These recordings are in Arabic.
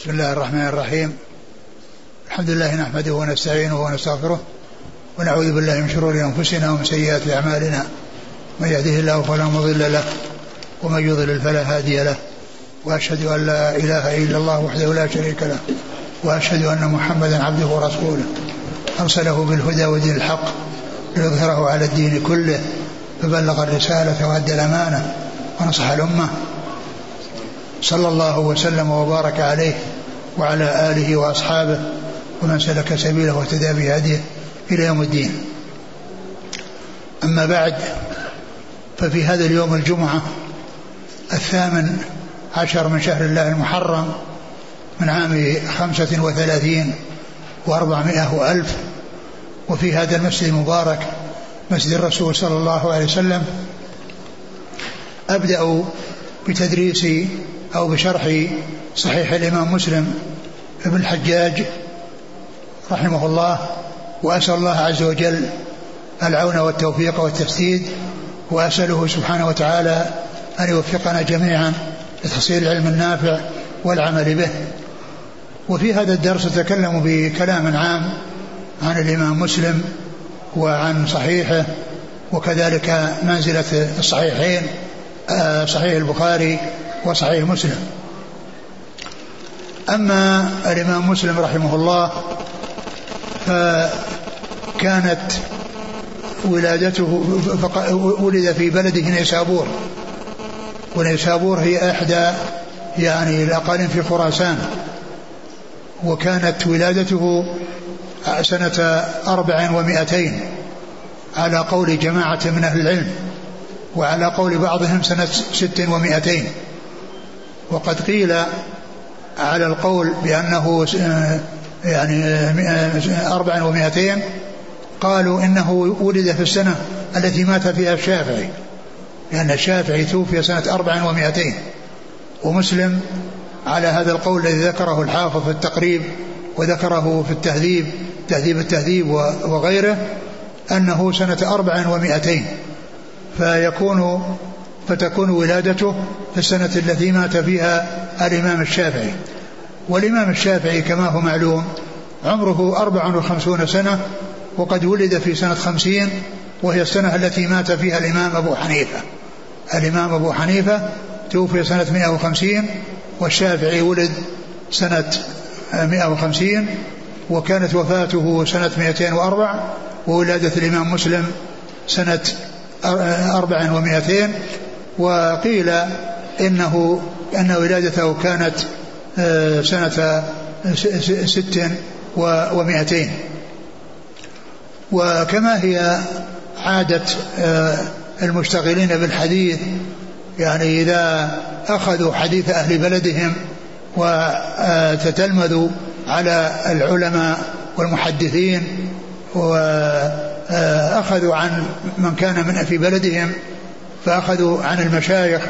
بسم الله الرحمن الرحيم. الحمد لله نحمده ونستعينه ونستغفره ونعوذ بالله من شرور أنفسنا ومن سيئات أعمالنا. من يهده الله فلا مضل له ومن يضلل فلا هادي له. وأشهد أن لا إله إلا الله وحده لا شريك له. وأشهد أن محمدا عبده ورسوله. أرسله بالهدى ودين الحق ليظهره على الدين كله. فبلغ الرسالة وأدى الأمانة ونصح الأمة. صلى الله وسلم وبارك عليه وعلى آله وأصحابه ومن سلك سبيله واهتدى بهديه إلى يوم الدين. أما بعد ففي هذا اليوم الجمعة الثامن عشر من شهر الله المحرم من عام خمسة وثلاثين وأربعمائة وألف وفي هذا المسجد المبارك مسجد الرسول صلى الله عليه وسلم أبدأ بتدريس أو بشرح صحيح الإمام مسلم ابن الحجاج رحمه الله وأسأل الله عز وجل العون والتوفيق والتسديد وأسأله سبحانه وتعالى أن يوفقنا جميعا لتحصيل العلم النافع والعمل به. وفي هذا الدرس نتكلم بكلام عام عن الإمام مسلم وعن صحيحه وكذلك منزلة الصحيحين صحيح البخاري وصحيح مسلم. أما الإمام مسلم رحمه الله فكانت ولادته ولد في بلده نيسابور. ونيسابور هي إحدى يعني الأقاليم في خراسان. وكانت ولادته سنة أربع ومائتين على قول جماعة من أهل العلم وعلى قول بعضهم سنة ست ومائتين وقد قيل على القول بأنه يعني أربع ومائتين قالوا إنه ولد في السنة التي مات فيها الشافعي لأن الشافعي توفي سنة أربع ومائتين ومسلم على هذا القول الذي ذكره الحافظ في التقريب وذكره في التهذيب تهذيب التهذيب وغيره أنه سنة أربع ومائتين فيكون فتكون ولادته في السنة التي مات فيها الإمام الشافعي. والإمام الشافعي كما هو معلوم عمره أربع وخمسون سنة وقد ولد في سنة خمسين وهي السنة التي مات فيها الإمام أبو حنيفة. الإمام أبو حنيفة توفي سنة 150 والشافعي ولد سنة 150 وكانت وفاته سنة 204 وولادة الإمام مسلم سنة أربع ومائتين وقيل إنه أن ولادته كانت سنة ست ومائتين وكما هي عادة المشتغلين بالحديث يعني إذا أخذوا حديث أهل بلدهم وتتلمذوا على العلماء والمحدثين وأخذوا عن من كان من في بلدهم فأخذوا عن المشايخ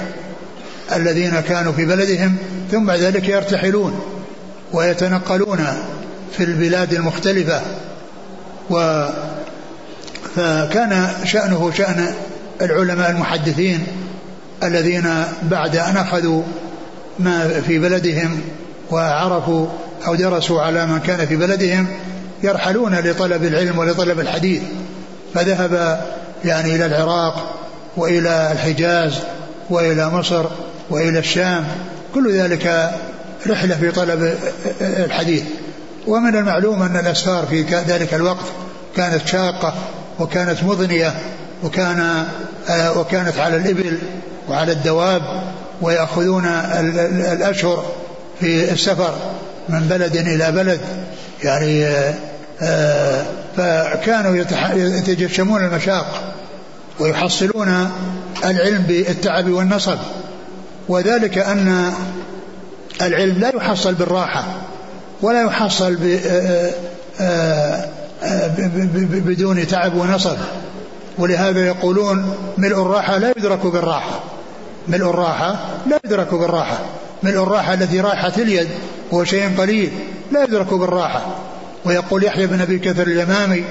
الذين كانوا في بلدهم ثم بعد ذلك يرتحلون ويتنقلون في البلاد المختلفة. و فكان شأنه شأن العلماء المحدثين الذين بعد أن أخذوا ما في بلدهم وعرفوا أو درسوا على من كان في بلدهم يرحلون لطلب العلم ولطلب الحديث. فذهب يعني إلى العراق وإلى الحجاز وإلى مصر وإلى الشام كل ذلك رحلة في طلب الحديث. ومن المعلوم أن الأسفار في ذلك الوقت كانت شاقة وكانت مضنية وكان وكانت على الإبل وعلى الدواب ويأخذون الأشهر في السفر من بلد إلى بلد. يعني فكانوا يتجشمون المشاق. ويحصلون العلم بالتعب والنصب. وذلك أن العلم لا يحصل بالراحة ولا يحصل بدون تعب ونصب. ولهذا يقولون ملء الراحة لا يدرك بالراحة. ملء الراحة لا يدرك بالراحة. ملء الراحة التي راحة اليد هو شيء قليل لا يدرك بالراحة. ويقول يحيى بن أبي كثر اليمامي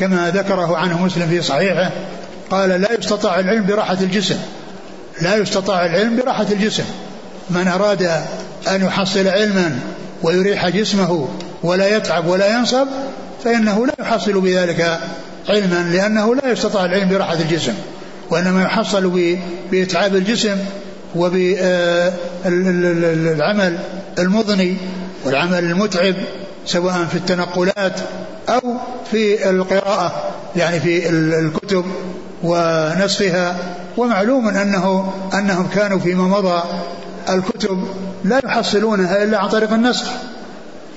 كما ذكره عنه مسلم في صحيحه قال لا يستطاع العلم براحة الجسم. لا يستطاع العلم براحة الجسم. من أراد أن يحصل علما ويريح جسمه ولا يتعب ولا ينصب فإنه لا يحصل بذلك علما لأنه لا يستطيع العلم براحة الجسم. وإنما يحصل بإتعاب الجسم وبالعمل المضني والعمل المتعب سواء في التنقلات أو في القراءة يعني في الكتب ونسخها ومعلوم أنه أنهم كانوا فيما مضى الكتب لا يحصلونها إلا عن طريق النسخ.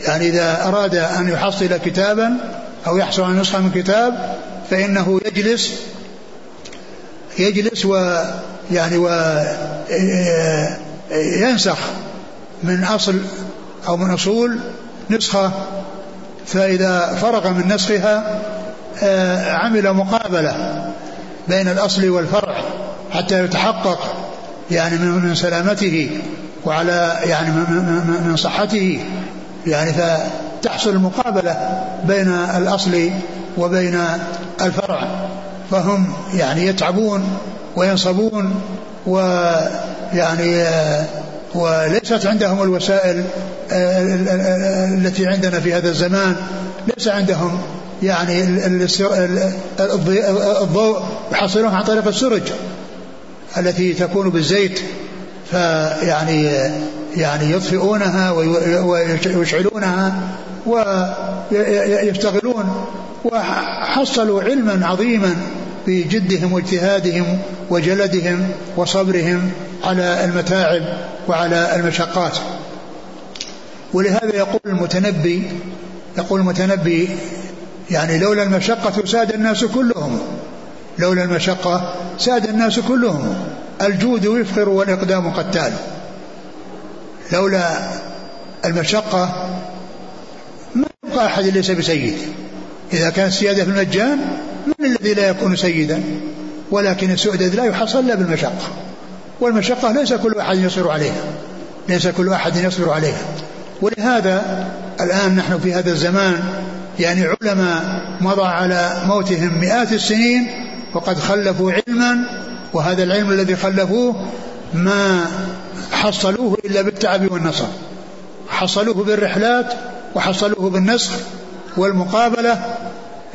يعني إذا أراد أن يحصل كتابا أو يحصل على نسخة من كتاب فإنه يجلس يجلس و يعني وينسخ من أصل أو من أصول نسخة. فإذا فرغ من نسخها عمل مقابلة. بين الأصل والفرع حتى يتحقق يعني من سلامته وعلى يعني من صحته. يعني فتحصل المقابلة بين الأصل وبين الفرع. فهم يعني يتعبون وينصبون ويعني وليست عندهم الوسائل التي عندنا في هذا الزمان. ليس عندهم يعني الضوء يحصلونه عن طريق السرج التي تكون بالزيت فيعني يعني يطفئونها ويشعلونها ويشتغلون وحصلوا علما عظيما بجدهم واجتهادهم وجلدهم وصبرهم على المتاعب وعلى المشقات. ولهذا يقول المتنبي يقول المتنبي يعني لولا المشقة ساد الناس كلهم. لولا المشقة ساد الناس كلهم. الجود يفقر والإقدام قتال. لولا المشقة ما يبقى أحد ليس بسيد. إذا كان السيادة في المجان من الذي لا يكون سيدا؟ ولكن السؤدد لا يحصل إلا بالمشقة. والمشقة ليس كل أحد يصبر عليها. ليس كل أحد يصبر عليها. ولهذا الآن نحن في هذا الزمان يعني علماء مضى على موتهم مئات السنين وقد خلفوا علما وهذا العلم الذي خلفوه ما حصلوه إلا بالتعب والنصر. حصلوه بالرحلات وحصلوه بالنسخ والمقابلة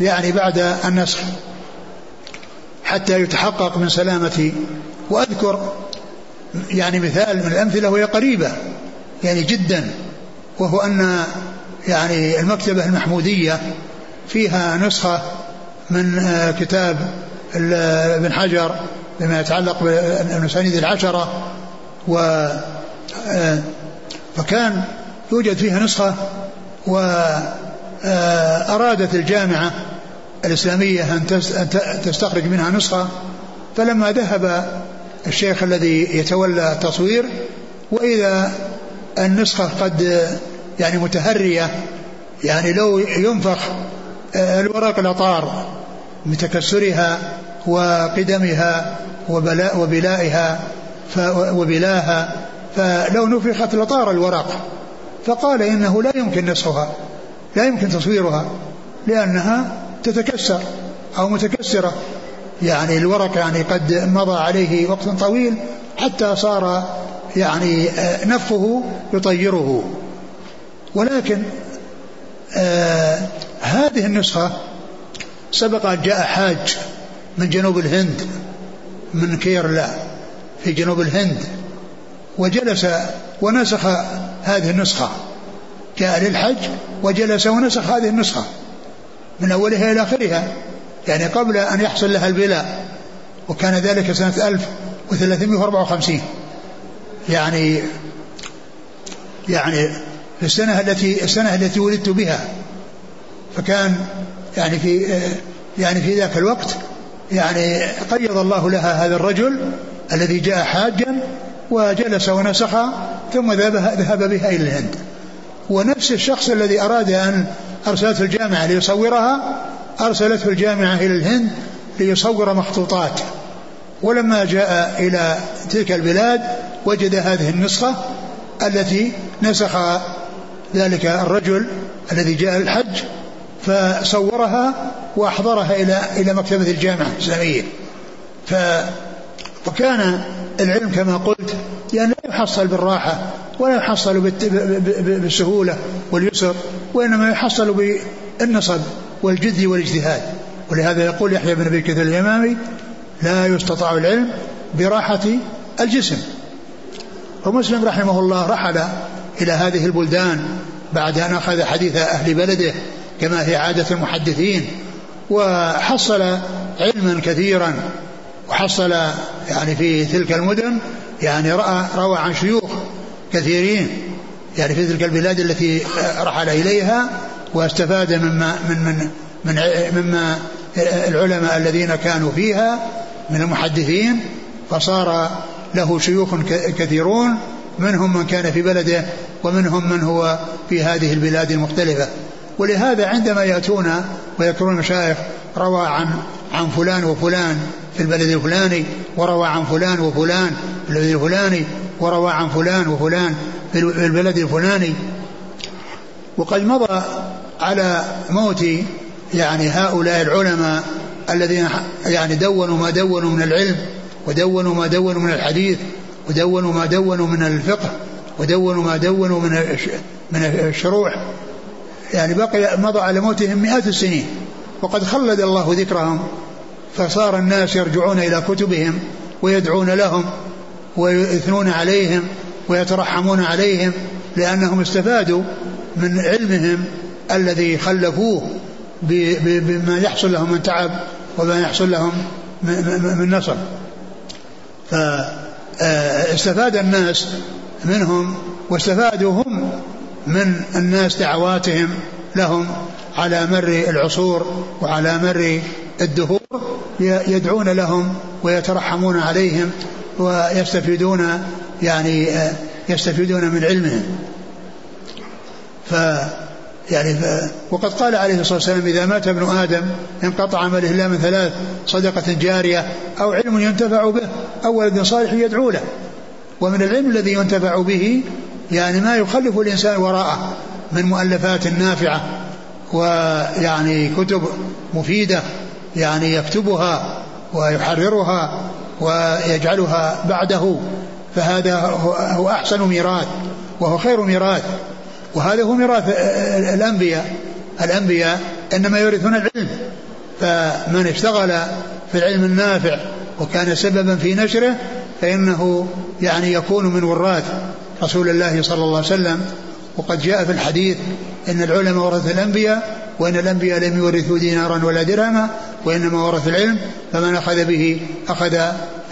يعني بعد النسخ حتى يتحقق من سلامة وأذكر يعني مثال من الأمثلة وهي قريبة يعني جدا وهو أن يعني المكتبة المحمودية فيها نسخة من آه، كتاب ابن حجر بما يتعلق بالمسانيد العشرة و آه، فكان يوجد فيها نسخة وأرادت الجامعة الإسلامية أن تستخرج منها نسخة فلما ذهب الشيخ الذي يتولى التصوير وإذا النسخة قد يعني متهرية يعني لو ينفخ آه، الورق الأطار بتكسرها وقدمها وبلاء وبلائها وبلاها فلو نفخت لطار الورق فقال إنه لا يمكن نسخها لا يمكن تصويرها لأنها تتكسر أو متكسرة. يعني الورق يعني قد مضى عليه وقت طويل حتى صار يعني آه، نفخه يطيره. ولكن آه هذه النسخة سبق أن جاء حاج من جنوب الهند من كيرلا في جنوب الهند وجلس ونسخ هذه النسخة. جاء للحج وجلس ونسخ هذه النسخة من أولها إلى آخرها يعني قبل أن يحصل لها البلاء وكان ذلك سنة 1354 يعني يعني في السنة التي السنة التي ولدت بها فكان يعني في يعني في ذاك الوقت يعني قيض الله لها هذا الرجل الذي جاء حاجا وجلس ونسخ ثم ذهب بها إلى الهند. ونفس الشخص الذي أراد أن أرسلته الجامعة ليصورها أرسلته الجامعة إلى الهند ليصور مخطوطات. ولما جاء إلى تلك البلاد وجد هذه النسخة التي نسخ ذلك الرجل الذي جاء للحج فصورها وأحضرها إلى إلى مكتبة الجامعة الإسلامية. ف وكان العلم كما قلت يعني لا يحصل بالراحة ولا يحصل بالسهولة واليسر وإنما يحصل بالنصب والجد والاجتهاد ولهذا يقول يحيى بن أبي كثير اليمامي لا يستطاع العلم براحة الجسم ومسلم رحمه الله رحل إلى هذه البلدان بعد أن أخذ حديث أهل بلده كما هي عادة المحدثين وحصل علما كثيرا وحصل يعني في تلك المدن يعني رأى روى عن شيوخ كثيرين يعني في تلك البلاد التي رحل إليها واستفاد مما من من من مما العلماء الذين كانوا فيها من المحدثين فصار له شيوخ كثيرون منهم من كان في بلده ومنهم من هو في هذه البلاد المختلفة. ولهذا عندما يأتون ويذكرون المشايخ روى عن عن فلان وفلان في البلد الفلاني وروى عن فلان وفلان في البلد الفلاني وروى عن فلان وفلان في البلد الفلاني. وقد مضى على موت يعني هؤلاء العلماء الذين يعني دونوا ما دونوا من العلم ودونوا ما دونوا من الحديث ودونوا ما دونوا من الفقه ودونوا ما دونوا من من الشروح يعني بقي مضى على موتهم مئات السنين وقد خلد الله ذكرهم. فصار الناس يرجعون إلى كتبهم ويدعون لهم ويثنون عليهم ويترحمون عليهم لأنهم استفادوا من علمهم الذي خلفوه بما يحصل لهم من تعب وما يحصل لهم من نصر فاستفاد الناس منهم واستفادوا هم من الناس دعواتهم لهم على مر العصور وعلى مر الدهور يدعون لهم ويترحمون عليهم ويستفيدون يعني يستفيدون من علمهم. ف يعني ف وقد قال عليه الصلاة والسلام إذا مات ابن آدم انقطع عمله إلا من ثلاث صدقة جارية أو علم ينتفع به أو ولد صالح يدعو له. ومن العلم الذي ينتفع به يعني ما يخلف الإنسان وراءه من مؤلفات نافعة ويعني كتب مفيدة يعني يكتبها ويحررها ويجعلها بعده فهذا هو أحسن ميراث وهو خير ميراث. وهذا هو ميراث الأنبياء. الأنبياء إنما يورثون العلم فمن اشتغل في العلم النافع وكان سببا في نشره فإنه يعني يكون من وراث. رسول الله صلى الله عليه وسلم وقد جاء في الحديث إن العلماء ورث الأنبياء وإن الأنبياء لم يورثوا دينارا ولا درهما وإنما ورث العلم فمن أخذ به أخذ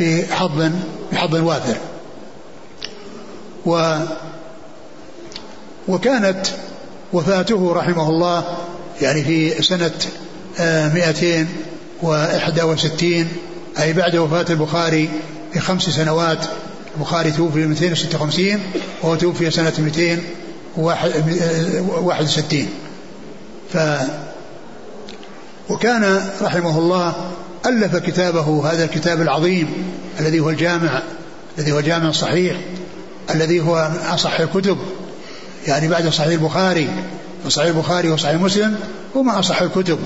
بحظ بحظ وافر. و وكانت وفاته رحمه الله يعني في سنة 261 آه، أي بعد وفاة البخاري بخمس سنوات البخاري توفي 256 وهو توفي سنة 261 ف وكان رحمه الله ألف كتابه هذا الكتاب العظيم الذي هو الجامع الذي هو جامع صحيح الذي هو أصح الكتب يعني بعد صحيح البخاري وصحيح البخاري وصحيح مسلم هما أصح الكتب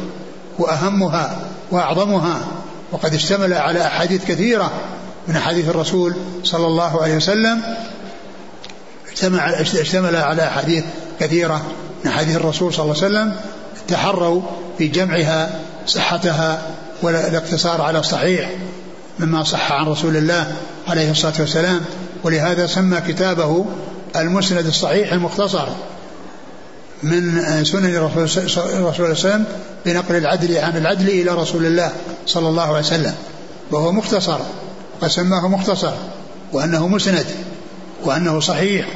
وأهمها وأعظمها وقد اشتمل على أحاديث كثيرة من أحاديث الرسول صلى الله عليه وسلم اشتمل على أحاديث كثيرة من أحاديث الرسول صلى الله عليه وسلم تحروا في جمعها صحتها والاقتصار على الصحيح مما صح عن رسول الله عليه الصلاة والسلام. ولهذا سمى كتابه المسند الصحيح المختصر من سنن الرسول صلى الله عليه وسلم بنقل العدل عن العدل إلى رسول الله صلى الله عليه وسلم وهو مختصر. قد سماه مختصر وأنه مسند وأنه صحيح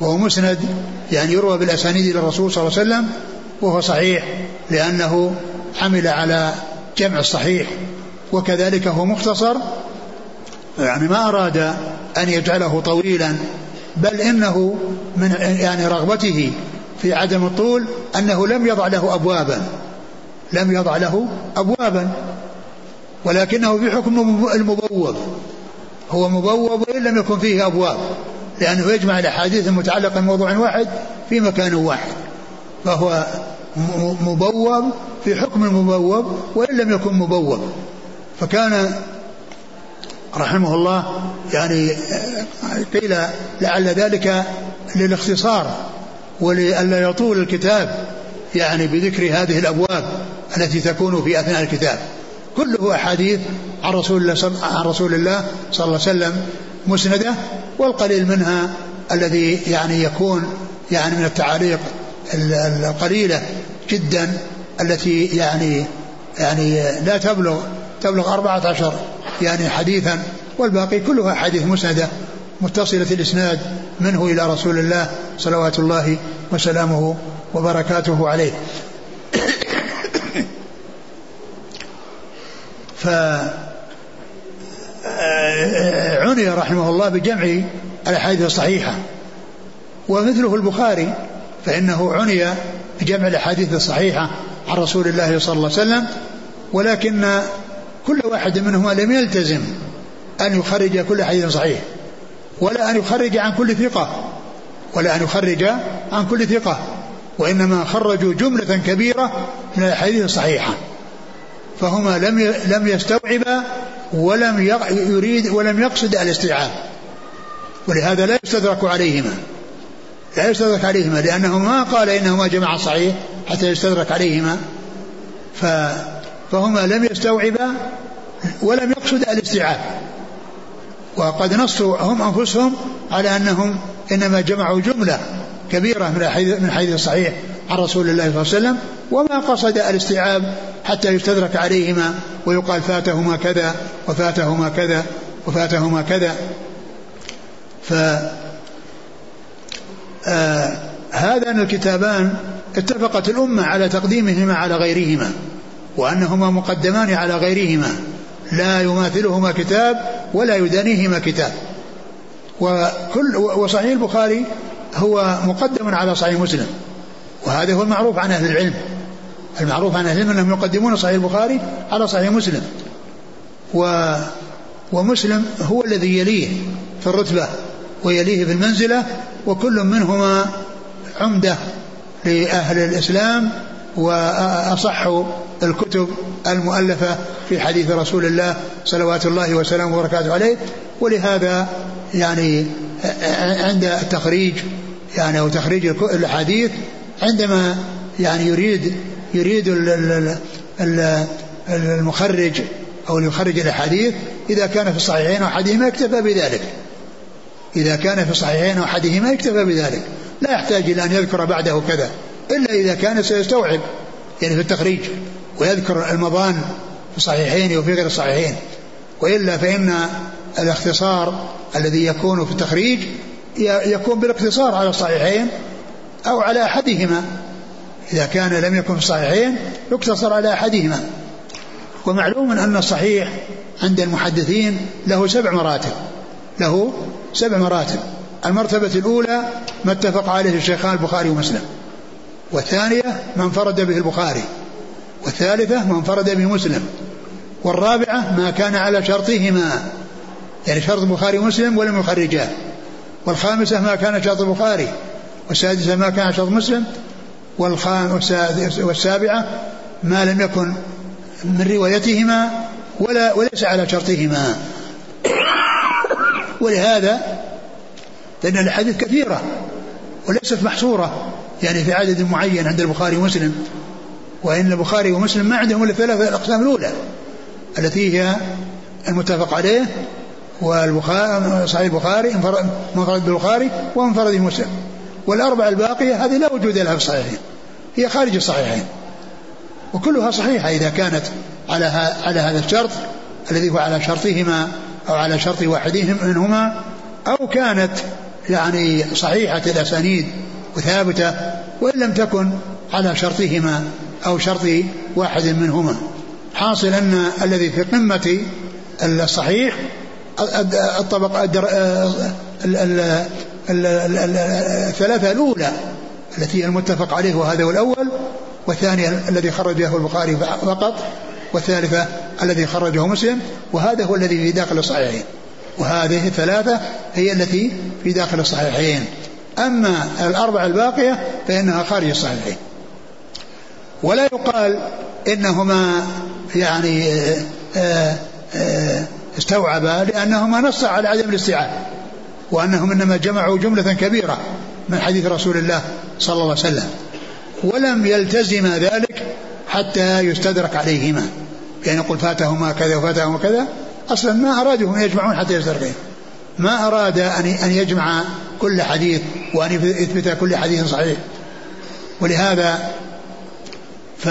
وهو مسند يعني يروى بالأسانيد إلى الرسول صلى الله عليه وسلم وهو صحيح لأنه حمل على جمع الصحيح وكذلك هو مختصر يعني ما أراد أن يجعله طويلا بل إنه من يعني رغبته في عدم الطول أنه لم يضع له أبوابا لم يضع له أبوابا. ولكنه في حكم المبوب هو مبوب وإن لم يكن فيه أبواب لأنه يجمع الأحاديث المتعلقة بموضوع واحد في مكان واحد. فهو مبوب في حكم المبوب وإن لم يكن مبوب فكان رحمه الله يعني قيل لعل ذلك للاختصار ولئلا يطول الكتاب يعني بذكر هذه الأبواب التي تكون في أثناء الكتاب. كله أحاديث عن رسول الله صلى الله عليه وسلم مسندة والقليل منها الذي يعني يكون يعني من التعاليق القليلة جدا التي يعني يعني لا تبلغ تبلغ أربعة عشر يعني حديثا والباقي كلها حديث مسندة متصلة الإسناد منه إلى رسول الله صلوات الله وسلامه وبركاته عليه. ف عني رحمه الله بجمع الأحاديث الصحيحة. ومثله البخاري فإنه عني بجمع الأحاديث الصحيحة عن رسول الله صلى الله عليه وسلم ولكن كل واحد منهما لم يلتزم أن يخرج كل حديث صحيح ولا أن يخرج عن كل ثقة ولا أن يخرج عن كل ثقة وإنما خرجوا جملة كبيرة من الأحاديث الصحيحة. فهما لم لم يستوعبا ولم يريد ولم يقصد الاستيعاب. ولهذا لا يستدرك عليهما. لا يستدرك عليهما لأنه ما قال إنهما جمع صحيح حتى يستدرك عليهما. ف فهما لم يستوعبا ولم يقصد الاستيعاب. وقد نصوا هم أنفسهم على أنهم إنما جمعوا جملة كبيرة من حديث الصحيح عن رسول الله صلى الله عليه وسلم وما قصد الاستيعاب حتى يستدرك عليهما ويقال فاتهما كذا وفاتهما كذا وفاتهما كذا. ف آه هذان الكتابان اتفقت الأمة على تقديمهما على غيرهما وأنهما مقدمان على غيرهما. لا يماثلهما كتاب ولا يدانيهما كتاب. وكل وصحيح البخاري هو مقدم على صحيح مسلم. وهذا هو المعروف عن أهل العلم. المعروف عن أهل العلم أنهم يقدمون صحيح البخاري على صحيح مسلم. و ومسلم هو الذي يليه في الرتبة ويليه في المنزلة وكل منهما عمدة لأهل الإسلام وأصح الكتب المؤلفة في حديث رسول الله صلوات الله وسلامه وبركاته عليه. ولهذا يعني عند التخريج يعني أو تخريج الأحاديث عندما يعني يريد يريد المخرج أو يخرج الأحاديث إذا كان في الصحيحين أحدهما اكتفى بذلك. إذا كان في الصحيحين أو أحدهما اكتفى بذلك. لا يحتاج إلى أن يذكر بعده كذا إلا إذا كان سيستوعب يعني في التخريج ويذكر المضان في الصحيحين وفي غير الصحيحين وإلا فإن الاختصار الذي يكون في التخريج يكون بالاقتصار على الصحيحين أو على أحدهما. إذا كان لم يكن في الصحيحين يقتصر على أحدهما. ومعلوم أن الصحيح عند المحدثين له سبع مراتب. له سبع مراتب. المرتبة الأولى ما اتفق عليه الشيخان البخاري ومسلم. والثانية ما انفرد به البخاري. والثالثة ما انفرد به مسلم. والرابعة ما كان على شرطهما. يعني شرط البخاري ومسلم ولم يخرجاه. والخامسة ما كان شرط البخاري. والسادسة ما كان شرط مسلم والسابعة ما لم يكن من روايتهما ولا وليس على شرطهما. ولهذا لأن الأحاديث كثيرة وليست محصورة يعني في عدد معين عند البخاري ومسلم. وإن البخاري ومسلم ما عندهم إلا ثلاثة الأقسام الأولى التي هي المتفق عليه والبخاري صحيح البخاري منفرد بالبخاري ومنفرد مسلم والأربعة الباقية هذه لا وجود لها في الصحيحين هي خارج الصحيحين وكلها صحيحة إذا كانت على على هذا الشرط الذي هو على شرطهما أو على شرط واحدهم منهما أو كانت يعني صحيحة الأسانيد وثابتة وإن لم تكن على شرطهما أو شرط واحد منهما. حاصل أن الذي في قمة الصحيح الطبق الثلاثة الأولى التي المتفق عليه وهذا هو الأول والثاني الذي خرجه البخاري فقط والثالثة الذي خرجه مسلم وهذا هو الذي في داخل الصحيحين. وهذه الثلاثة هي التي في داخل الصحيحين. أما الأربعة الباقية فإنها خارج الصحيحين. ولا يقال إنهما يعني آه، آه، استوعبا لأنهما نص على عدم الاستيعاب. وأنهم إنما جمعوا جملة كبيرة من حديث رسول الله صلى الله عليه وسلم. ولم يلتزم ذلك حتى يستدرك عليهما. يعني يقول فاتهما كذا وفاتهما كذا. أصلا ما أرادوا أن يجمعون حتى يستدرك ما أراد أن يجمع كل حديث وأن يثبت كل حديث صحيح. ولهذا ف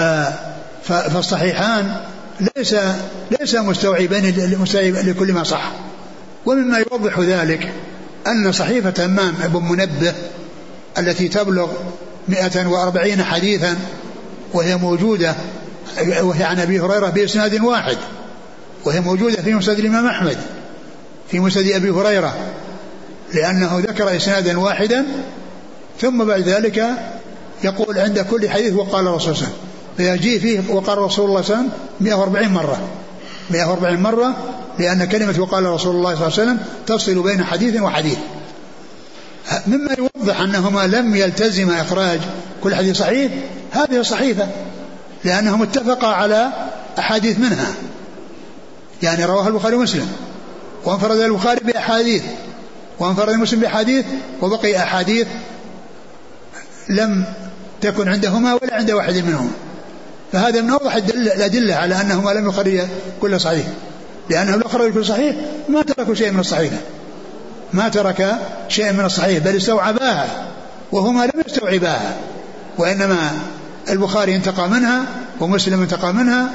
فالصحيحان ليس ليس مستوعبين لكل ما صح. ومما يوضح ذلك أن صحيفة أمام ابن منبه التي تبلغ 140 حديثا وهي موجودة وهي عن أبي هريرة بإسناد واحد وهي موجودة في مسند الإمام أحمد في مسند أبي هريرة لأنه ذكر إسنادا واحدا ثم بعد ذلك يقول عند كل حديث وقال الرسول صلى الله عليه وسلم فيجيء فيه وقال رسول الله صلى الله عليه وسلم 140 مرة 140 مرة لأن كلمة وقال رسول الله صلى الله عليه وسلم تفصل بين حديث وحديث. مما يوضح أنهما لم يلتزم إخراج كل حديث صحيح هذه صحيفة لأنهم اتفقا على أحاديث منها. يعني رواه البخاري ومسلم وانفرد البخاري بأحاديث وانفرد مسلم بأحاديث وبقي أحاديث لم تكن عندهما ولا عند واحد منهم. فهذا من أوضح الأدلة على أنهما لم يخرجا كل صحيح. لأنهم لو خرجوا كل صحيح ما تركوا شيء من الصحيح. ما ترك شيء من الصحيح بل استوعباها وهما لم يستوعباها. وإنما البخاري انتقى منها ومسلم انتقى منها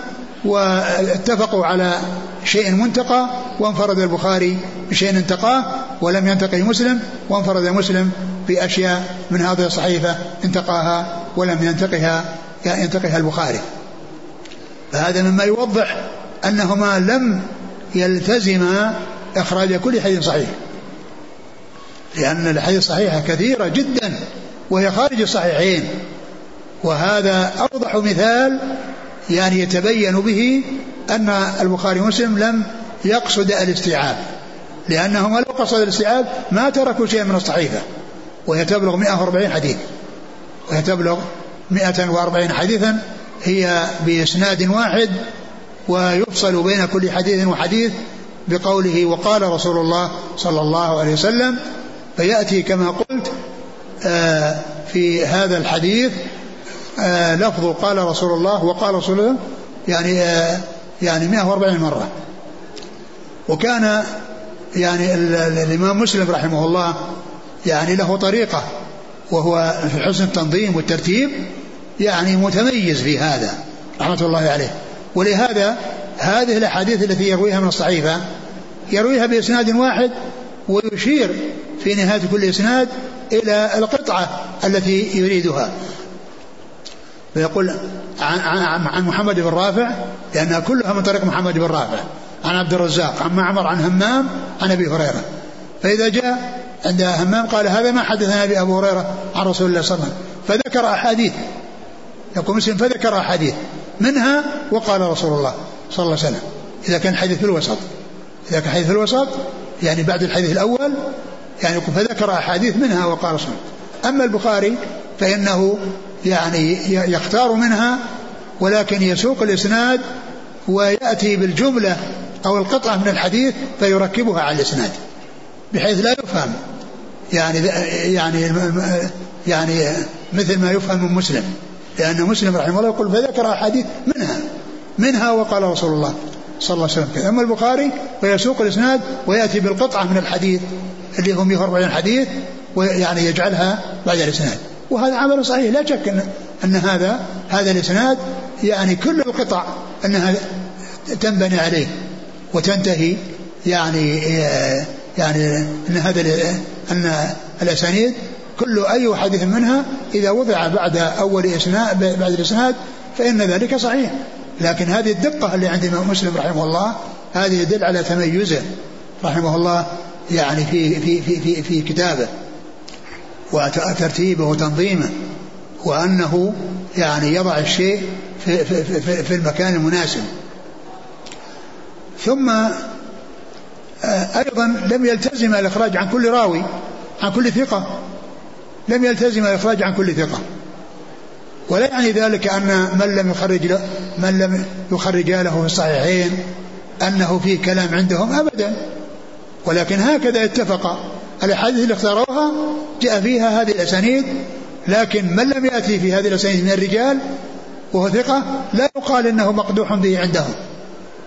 واتفقوا على شيء منتقى وانفرد البخاري بشيء انتقاه ولم ينتقي مسلم وانفرد مسلم بأشياء من هذه الصحيفة انتقاها ولم ينتقها ينتقها البخاري. فهذا مما يوضح أنهما لم يلتزما إخراج كل حديث صحيح. لأن الحديث الصحيحة كثيرة جدا وهي خارج الصحيحين. وهذا أوضح مثال يعني يتبين به أن البخاري ومسلم لم يقصد الاستيعاب. لأنهما لو قصد الاستيعاب ما تركوا شيئا من الصحيفة. وهي تبلغ 140 حديث. وهي تبلغ 140 حديثا هي بإسناد واحد ويفصل بين كل حديث وحديث بقوله وقال رسول الله صلى الله عليه وسلم فيأتي كما قلت آه، في هذا الحديث آه، لفظ قال رسول الله وقال رسول الله يعني آه، يعني 140 مرة. وكان يعني الإمام مسلم رحمه الله يعني له طريقة وهو في حسن التنظيم والترتيب يعني متميز في هذا رحمة الله عليه. ولهذا هذه الأحاديث التي يرويها من الصحيفة يرويها بإسناد واحد ويشير في نهاية كل إسناد إلى القطعة التي يريدها. فيقول عن, محمد بن رافع لأنها كلها من طريق محمد بن رافع عن عبد الرزاق عن معمر عن همام عن أبي هريرة. فإذا جاء عند همام قال هذا ما حدثنا أبو هريرة عن رسول الله صلى الله عليه وسلم فذكر أحاديث. يقول مسلم فذكر أحاديث. منها وقال رسول الله صلى الله عليه وسلم. إذا كان الحديث في الوسط إذا كان الحديث في الوسط يعني بعد الحديث الأول يعني فذكر أحاديث منها وقال رسول الله. أما البخاري فإنه يعني يختار منها ولكن يسوق الإسناد ويأتي بالجملة أو القطعة من الحديث فيركبها على الإسناد بحيث لا يفهم. يعني يعني يعني مثل ما يفهم من مسلم. لأن مسلم رحمه الله يقول فذكر أحاديث منها منها وقال رسول الله صلى الله عليه وسلم كذا. أما البخاري فيسوق الإسناد ويأتي بالقطعة من الحديث اللي هم 140 حديث ويعني يجعلها بعد الإسناد. وهذا عمل صحيح. لا شك أن, أن هذا هذا الإسناد يعني كل القطع أنها تنبني عليه وتنتهي يعني يعني إن هذا إن الأسانيد كل أي حديث منها إذا وضع بعد أول إسناد بعد الإسناد فإن ذلك صحيح. لكن هذه الدقة اللي عند الإمام مسلم رحمه الله هذه يدل على تميزه رحمه الله يعني في في في في, في كتابه وترتيبه وتنظيمه وأنه يعني يضع الشيء في, في, في, في المكان المناسب. ثم آه، أيضا لم يلتزم الإخراج عن كل راوي عن كل ثقة. لم يلتزم الإخراج عن كل ثقة. ولا يعني ذلك أن من لم يخرج من لم يخرج له في الصحيحين أنه في كلام عندهم أبدا. ولكن هكذا اتفق. الأحاديث اللي اختاروها جاء فيها هذه الأسانيد لكن من لم يأتي في هذه الأسانيد من الرجال وهو ثقة لا يقال إنه مقدوح به عندهم.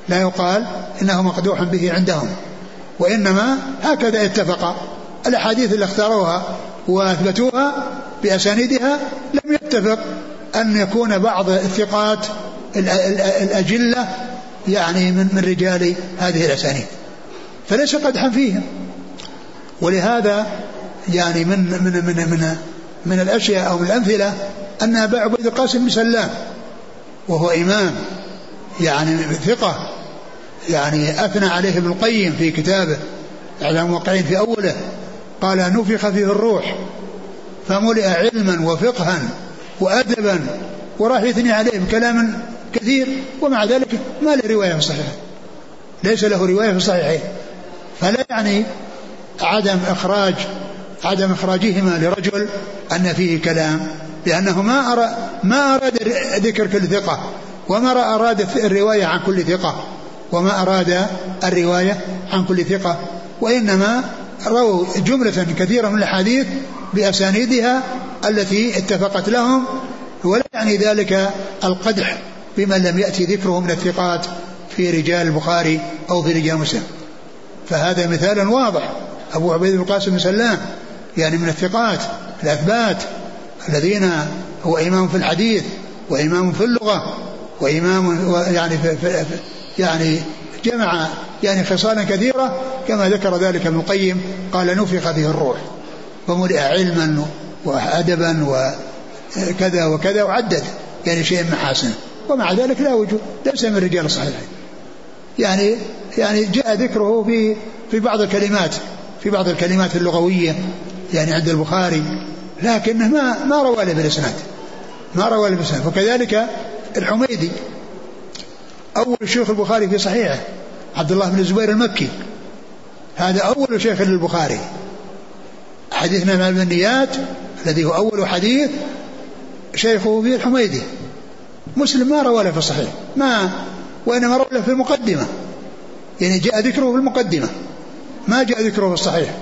لا يقال إنه مقدوح به عندهم. وإنما هكذا اتفق. الأحاديث اللي اختاروها وأثبتوها بأسانيدها لم يتفق أن يكون بعض الثقات الأجلة يعني من من رجال هذه الأسانيد. فليس قدحا فيهم ولهذا يعني من من من من من الأشياء أو من الأمثلة أن أبا عبيد القاسم بن سلام وهو إمام يعني ثقة يعني أثنى عليه ابن القيم في كتابه إعلام الموقعين في أوله قال نفخ فيه الروح فملئ علما وفقها وأدبا وراح يثني عليه بكلام كثير ومع ذلك ما له رواية في الصحيح ليس له رواية في الصحيحين فلا يعني عدم إخراج عدم إخراجهما لرجل أن فيه كلام لأنه ما أراد ما أراد ذكر كل ثقة وما أراد الرواية عن كل ثقة وما أراد الرواية عن كل ثقة وإنما رووا جملة كثيرة من الأحاديث بأسانيدها التي اتفقت لهم ولا يعني ذلك القدح بمن لم يأتي ذكره من الثقات في رجال البخاري أو في رجال مسلم. فهذا مثال واضح. أبو عبيد بن القاسم بن سلام يعني من الثقات الأثبات الذين هو إمام في الحديث وإمام في اللغة وإمام يعني في, يعني جمع يعني خصالا كثيرة كما ذكر ذلك ابن القيم قال نفخ به الروح وملئ علما وأدبا وكذا وكذا وعدد يعني شيء محاسن ومع ذلك لا وجود ليس من رجال الصحيحين. يعني يعني جاء ذكره في في بعض الكلمات في بعض الكلمات اللغوية يعني عند البخاري لكنه ما ما روى له بالإسناد ما روى له بالإسناد. وكذلك الحميدي أول شيخ البخاري في صحيحه عبد الله بن الزبير المكي. هذا أول شيخ للبخاري. حديثنا مع النيات الذي هو أول حديث شيخه فيه الحميدي مسلم ما روى له في الصحيح. ما وإنما روى له في المقدمة. يعني جاء ذكره في المقدمة. ما جاء ذكره في الصحيح.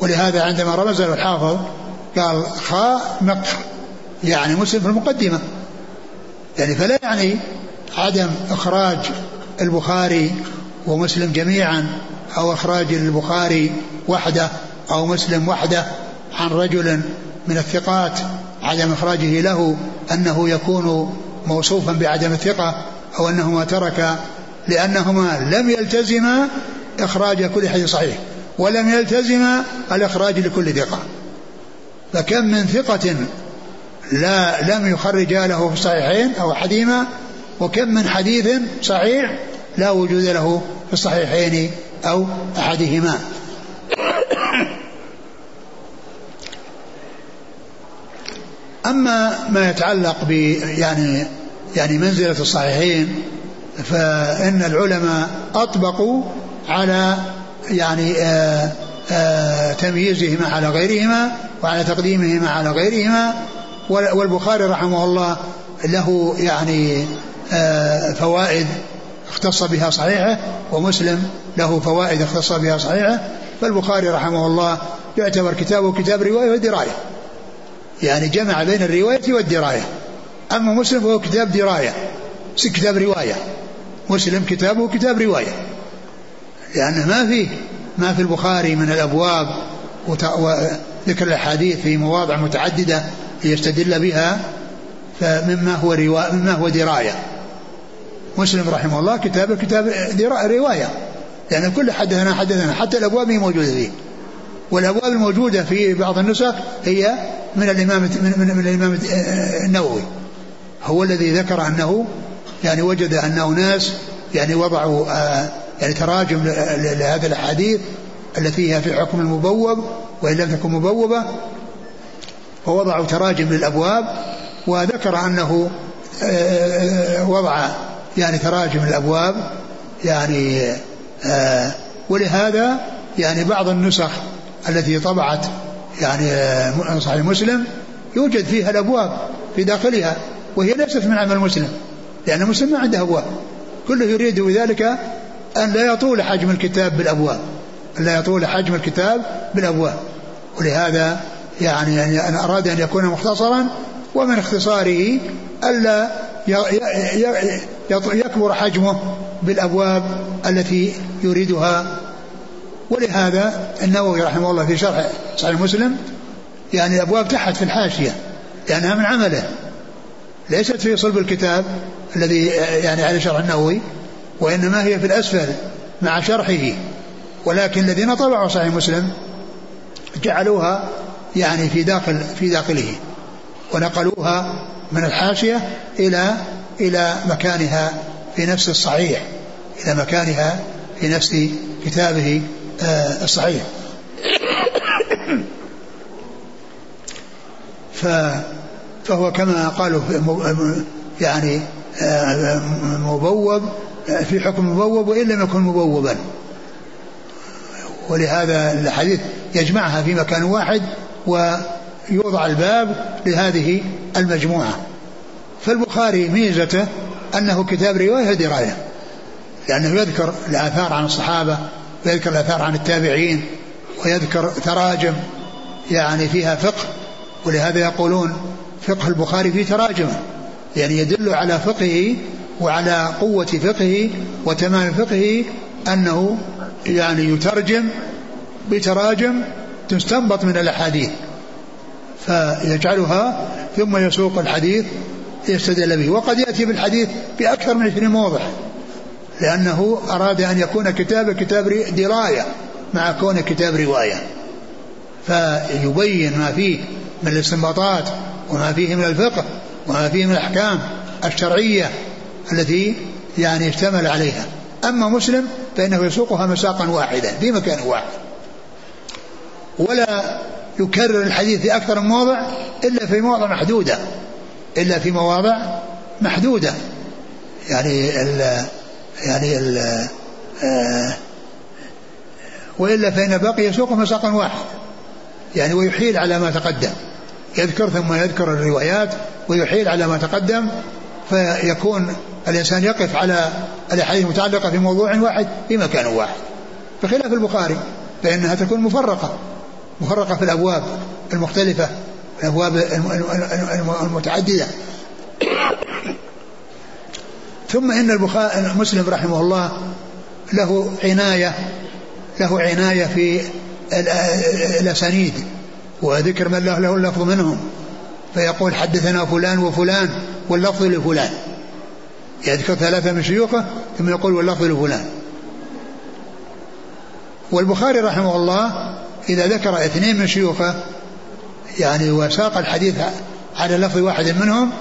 ولهذا عندما رمز الحافظ قال خاء نق يعني مسلم في المقدمة. يعني فلا يعني عدم إخراج البخاري ومسلم جميعا أو إخراج البخاري وحده أو مسلم وحده عن رجل من الثقات عدم إخراجه له أنه يكون موصوفا بعدم الثقة أو أنهما ترك لأنهما لم يلتزما إخراج كل حديث صحيح ولم يلتزم الإخراج لكل ثقة. فكم من ثقة لا لم يخرج له في الصحيحين أو أحدهما وكم من حديث صحيح لا وجود له في الصحيحين أو أحدهما. أما ما يتعلق ب يعني يعني منزلة الصحيحين فإن العلماء أطبقوا على يعني آآ آآ تمييزهما على غيرهما وعلى تقديمهما على غيرهما والبخاري رحمه الله له يعني فوائد اختص بها صحيحة ومسلم له فوائد اختص بها صحيحة فالبخاري رحمه الله يعتبر كتابه كتاب رواية ودراية. يعني جمع بين الرواية والدراية. أما مسلم فهو كتاب دراية كتاب رواية. مسلم كتابه كتاب رواية. لأنه ما في ما في البخاري من الأبواب وذكر الأحاديث في مواضع متعددة ليستدل بها فمما هو رواية مما هو دراية. مسلم رحمه الله كتاب كتاب رواية. يعني كل حدثنا حدثنا حتى الأبواب موجودة فيه. والأبواب الموجودة في بعض النسخ هي من الإمام من, من, من الإمام النووي. هو الذي ذكر أنه يعني وجد أن أناس يعني وضعوا آه يعني تراجم لهذه الأحاديث التي هي في حكم المبوب وإن لم تكن مبوبة فوضعوا تراجم للأبواب وذكر أنه آه، آه، وضع يعني تراجم الأبواب يعني آه، ولهذا يعني بعض النسخ التي طبعت يعني صحيح مسلم يوجد فيها الأبواب في داخلها وهي ليست من عمل مسلم لأن مسلم ما عنده أبواب. كله يريد بذلك أن لا يطول حجم الكتاب بالأبواب لا يطول حجم الكتاب بالأبواب. ولهذا يعني أن أراد أن يكون مختصرا ومن اختصاره ألا يكبر حجمه بالأبواب التي يريدها. ولهذا النووي رحمه الله في شرح صحيح مسلم يعني الأبواب تحت في الحاشية لأنها من عمله. ليست في صلب الكتاب الذي يعني على شرح النووي وإنما هي في الأسفل مع شرحه. ولكن الذين طبعوا صحيح مسلم جعلوها يعني في داخل في داخله ونقلوها من الحاشية إلى إلى مكانها في نفس الصحيح إلى مكانها في نفس كتابه آه، الصحيح. فهو كما قالوا يعني آه، مبوب في حكم مبوب وإن لم يكن مبوبا. ولهذا الحديث يجمعها في مكان واحد ويوضع الباب لهذه المجموعة. فالبخاري ميزته أنه كتاب رواية دراية لأنه يذكر الآثار عن الصحابة ويذكر الآثار عن التابعين ويذكر تراجم يعني فيها فقه ولهذا يقولون فقه البخاري فيه تراجم يعني يدل على فقهه وعلى قوة فقهه وتمام فقهه أنه يعني يترجم بتراجم تستنبط من الأحاديث فيجعلها ثم يسوق الحديث يستدل به. وقد يأتي بالحديث بأكثر من 20 موضع لأنه أراد أن يكون كتاب كتاب دراية مع كون كتاب رواية. فيبين ما فيه من الاستنباطات وما فيه من الفقه وما فيه من الأحكام الشرعية التي يعني اشتمل عليها. أما مسلم فإنه يسوقها مساقا واحدا في مكان واحد. ولا يكرر الحديث في أكثر من موضع إلا في مواضع محدودة. إلا في مواضع محدودة. يعني ال يعني ال آه وإلا فإن بقي يسوق مساقا واحد. يعني ويحيل على ما تقدم. يذكر ثم يذكر الروايات ويحيل على ما تقدم فيكون الإنسان يقف على الأحاديث المتعلقة في موضوع واحد في مكان واحد. بخلاف البخاري فإنها تكون مفرقة. مفرقة في الأبواب المختلفة. الأبواب المتعددة ثم إن البخاري مسلم رحمه الله له عناية له عناية في الأسانيد وذكر من له اللفظ منهم فيقول حدثنا فلان وفلان واللفظ لفلان. يذكر ثلاثة من شيوخه ثم يقول واللفظ لفلان. والبخاري رحمه الله إذا ذكر اثنين من شيوخه يعني وساق الحديث على لفظ واحد منهم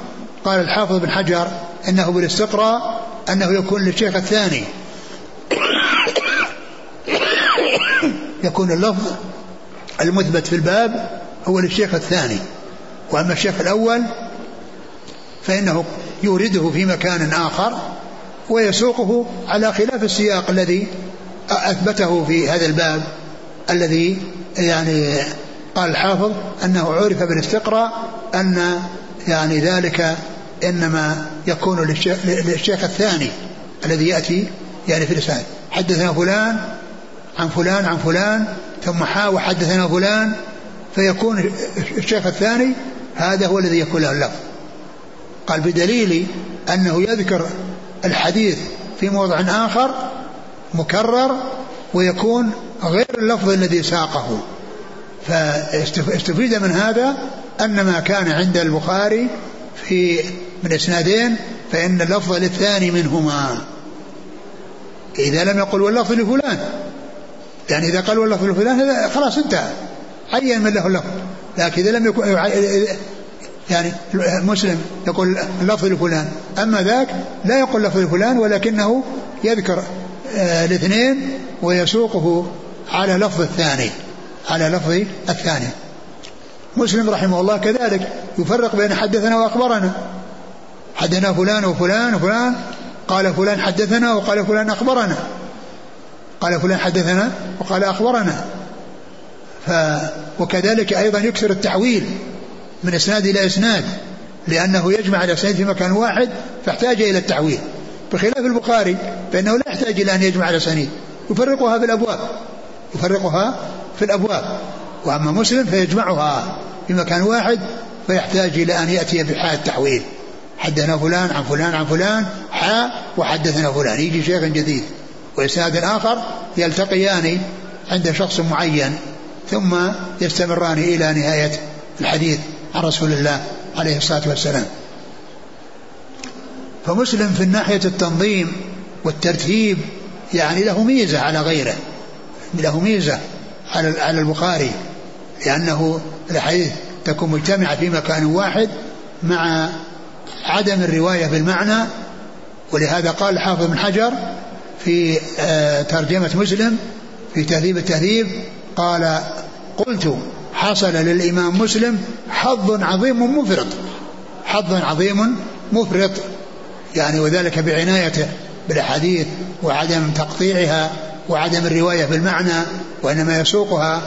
قال الحافظ بن حجر إنه بالاستقراء أنه يكون للشيخ الثاني. يكون اللفظ المثبت في الباب هو للشيخ الثاني. وأما الشيخ الأول فإنه يورده في مكان آخر ويسوقه على خلاف السياق الذي أثبته في هذا الباب الذي يعني قال الحافظ أنه عرف بالاستقراء أن يعني ذلك إنما يكون للشيخ الثاني الذي يأتي يعني في الإسناد. حدثنا فلان عن فلان عن فلان ثم حا وحدثنا فلان فيكون الشيخ الثاني هذا هو الذي يكون له اللفظ. قال بدليل أنه يذكر الحديث في موضع آخر مكرر ويكون غير اللفظ الذي ساقه. فاستفيد من هذا أن ما كان عند البخاري في من إسنادين فإن اللفظ للثاني منهما. إذا لم يقل واللفظ لفلان. يعني إذا قال واللفظ لفلان خلاص انتهى. عين من له اللفظ. لكن إذا لم يكن يعني مسلم يقول اللفظ لفلان. أما ذاك لا يقول لفظ لفلان ولكنه يذكر آه، الاثنين ويسوقه على لفظ الثاني. على لفظ الثاني. مسلم رحمه الله كذلك يفرق بين حدثنا وأخبرنا. حدثنا فلان وفلان وفلان قال فلان حدثنا وقال فلان أخبرنا. قال فلان حدثنا وقال أخبرنا. ف وكذلك أيضا يكثر التحويل من إسناد إلى إسناد لأنه يجمع الأسناد في مكان واحد فاحتاج إلى التحويل. بخلاف البخاري فإنه لا يحتاج إلى أن يجمع الأسانيد. يفرقها في الأبواب. يفرقها في الأبواب. وأما مسلم فيجمعها في مكان واحد فيحتاج إلى أن يأتي بحال التحويل. حدثنا فلان عن فلان عن فلان حاء وحدثنا فلان. يجي شيخ جديد. وإسناد آخر يلتقيان عند شخص معين ثم يستمران إلى نهاية الحديث عن رسول الله عليه الصلاة والسلام. فمسلم في ناحية التنظيم والترتيب يعني له ميزة على غيره. له ميزة. على على البخاري لأنه الأحاديث تكون مجتمعة في مكان واحد مع عدم الرواية بالمعنى ولهذا قال الحافظ بن حجر في آه، ترجمة مسلم في تهذيب التهذيب قال قلت حصل للإمام مسلم حظ عظيم مفرط حظ عظيم مفرط يعني وذلك بعنايته. بالأحاديث وعدم تقطيعها وعدم الرواية بالمعنى وإنما يسوقها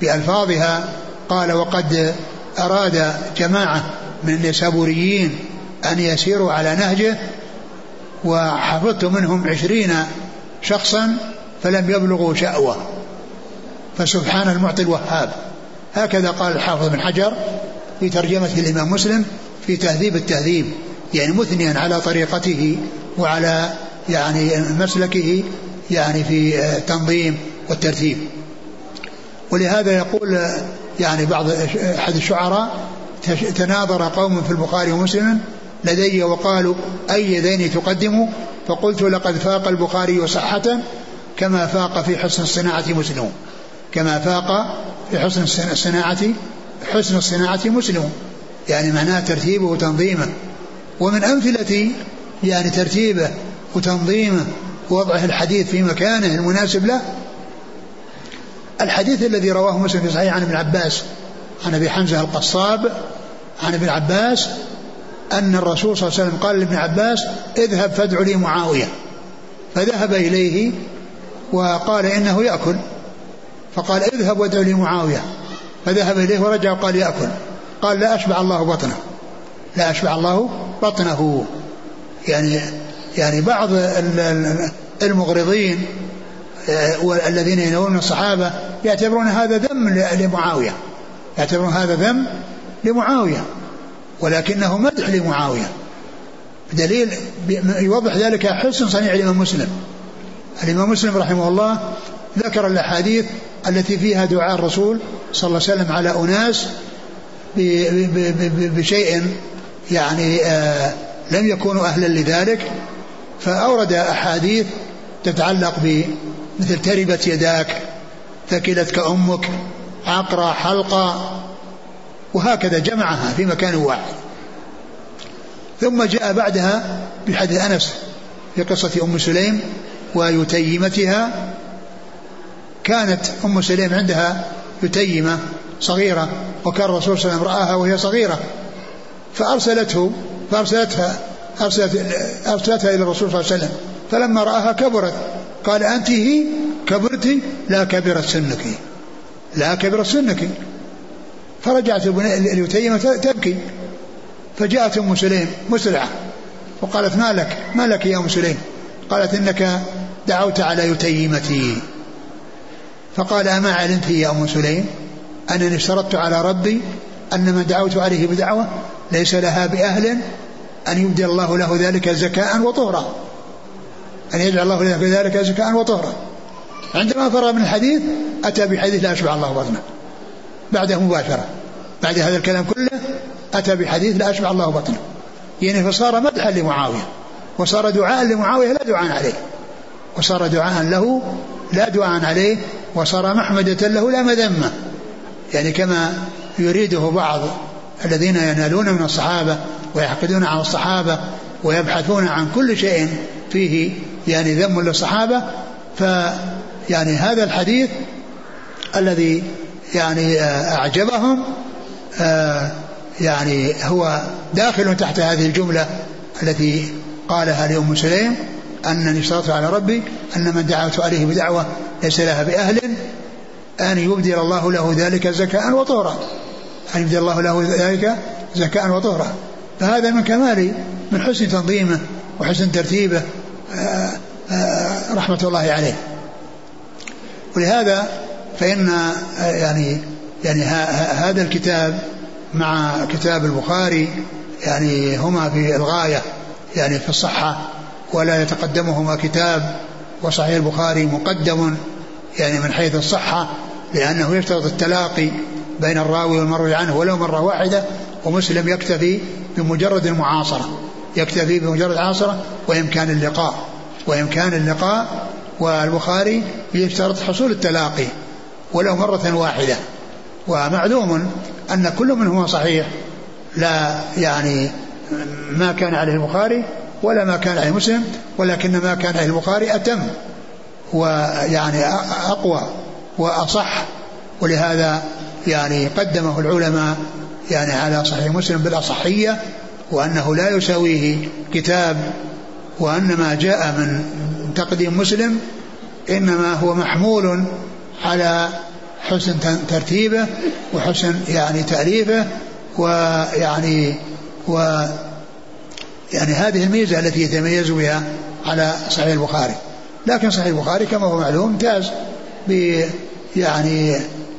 بألفاظها. قال وقد أراد جماعة من النسابوريين أن يسيروا على نهجه وحفظت منهم عشرين شخصا فلم يبلغوا شأوة. فسبحان المعطي الوهاب. هكذا قال الحافظ بن حجر في ترجمة الإمام مسلم في تهذيب التهذيب. يعني مثنيا على طريقته وعلى يعني مسلكه يعني في التنظيم والترتيب. ولهذا يقول يعني بعض أحد الشعراء تناظر قوم في البخاري ومسلم لدي وقالوا أي ذين تقدم؟ فقلت لقد فاق البخاري صحة كما فاق في حسن الصناعة مسلم. كما فاق في حسن الصناعة حسن الصناعة مسلم. يعني معناه ترتيبه وتنظيمه. ومن أمثلة يعني ترتيبه وتنظيمه ووضعه الحديث في مكانه المناسب له الحديث الذي رواه مسلم في صحيح عن ابن عباس عن أبي حمزة القصاب عن ابن عباس أن الرسول صلى الله عليه وسلم قال لابن عباس اذهب فادع لي معاوية. فذهب إليه وقال إنه يأكل. فقال اذهب وادع لي معاوية. فذهب إليه ورجع وقال يأكل. قال لا أشبع الله بطنه. لا أشبع الله بطنه. يعني يعني بعض المغرضين والذين آه، ينولون الصحابة يعتبرون هذا ذم لمعاوية. يعتبرون هذا ذم لمعاوية ولكنه مدح لمعاوية. بدليل يوضح ذلك حسن صنيع الإمام مسلم. الإمام مسلم رحمه الله ذكر الأحاديث التي فيها دعاء الرسول صلى الله عليه وسلم على أناس بشيء يعني آه لم يكونوا أهلا لذلك فأورد أحاديث تتعلق بمثل تربت يداك ثكلتك أمك عقرة حلقة وهكذا جمعها في مكان واحد. ثم جاء بعدها بحديث أنس في قصة أم سليم ويتيمتها. كانت أم سليم عندها يتيمة صغيرة وكان الرسول صلى الله عليه وسلم رآها وهي صغيرة. فأرسلته فأرسلتها أرسلت أرسلتها إلى الرسول صلى الله عليه وسلم. فلما رآها كبرت. قال أنت هي؟ كبرت. لا كبرت سنك. لا كبرت سنك. فرجعت اليتيمة تبكي. فجاءت أم سليم مسرعة. وقالت ما لك؟ ما لك يا أم سليم؟ قالت إنك دعوت على يتيمتي. فقال أما علمت يا أم سليم أنني اشترطت على ربي أن من دعوت عليه بدعوة ليس لها بأهل أن يبدل الله له ذلك زكاء وطهرا. أن يجعل الله له ذلك زكاء وطهرا. عندما فرغ من الحديث أتى بحديث لا أشبع الله بطنه. بعده مباشرة. بعد هذا الكلام كله أتى بحديث لا أشبع الله بطنه. يعني فصار مدحا لمعاوية. وصار دعاء لمعاوية لا دعاء عليه. وصار دعاء له لا دعاء عليه. وصار محمدة له لا مذمة. يعني كما يريده بعض الذين ينالون من الصحابة ويحقدون على الصحابة ويبحثون عن كل شيء فيه يعني ذم للصحابة ف يعني هذا الحديث الذي يعني آه، أعجبهم آه، يعني هو داخل تحت هذه الجملة التي قالها لأم سليم أنني اشترطت على ربي أن من دعوت عليه بدعوة ليس لها بأهل أن يبدل الله له ذلك زكاء وطهرا. أن يبدل الله له ذلك زكاء وطهرا. فهذا من كمال من حسن تنظيمه وحسن ترتيبه آه، آه، رحمة الله عليه. ولهذا فإن يعني يعني هذا الكتاب مع كتاب البخاري يعني هما في الغاية يعني في الصحة ولا يتقدمهما كتاب وصحيح البخاري مقدم يعني من حيث الصحة لأنه يشترط التلاقي بين الراوي والمروي عنه ولو مرة واحدة ومسلم يكتفي بمجرد المعاصرة. يكتفي بمجرد العاصرة وإمكان اللقاء. وإمكان اللقاء والبخاري يشترط حصول التلاقي ولو مرة واحدة. ومعلوم أن كل منهما صحيح لا يعني ما كان عليه البخاري ولا ما كان عليه مسلم ولكن ما كان عليه البخاري أتم. ويعني أقوى وأصح ولهذا يعني قدمه العلماء يعني على صحيح مسلم بالأصحية وأنه لا يساويه كتاب وأن ما جاء من تقديم مسلم إنما هو محمول على حسن ترتيبه وحسن يعني تأليفه ويعني و يعني هذه الميزة التي يتميز بها على صحيح البخاري. لكن صحيح البخاري كما هو معلوم امتاز ب يعني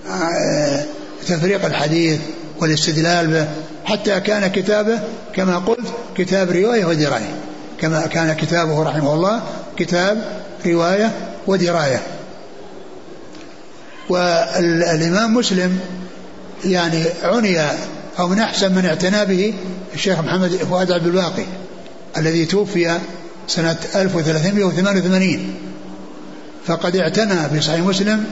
آه، تفريق الحديث والاستدلال به. حتى كان كتابه كما قلت كتاب رواية ودراية. كما كان كتابه رحمه الله كتاب رواية ودراية. والإمام مسلم يعني عني أو من أحسن من اعتنى به الشيخ محمد فؤاد عبد الباقي الذي توفي سنة 1388 فقد اعتنى بصحيح مسلم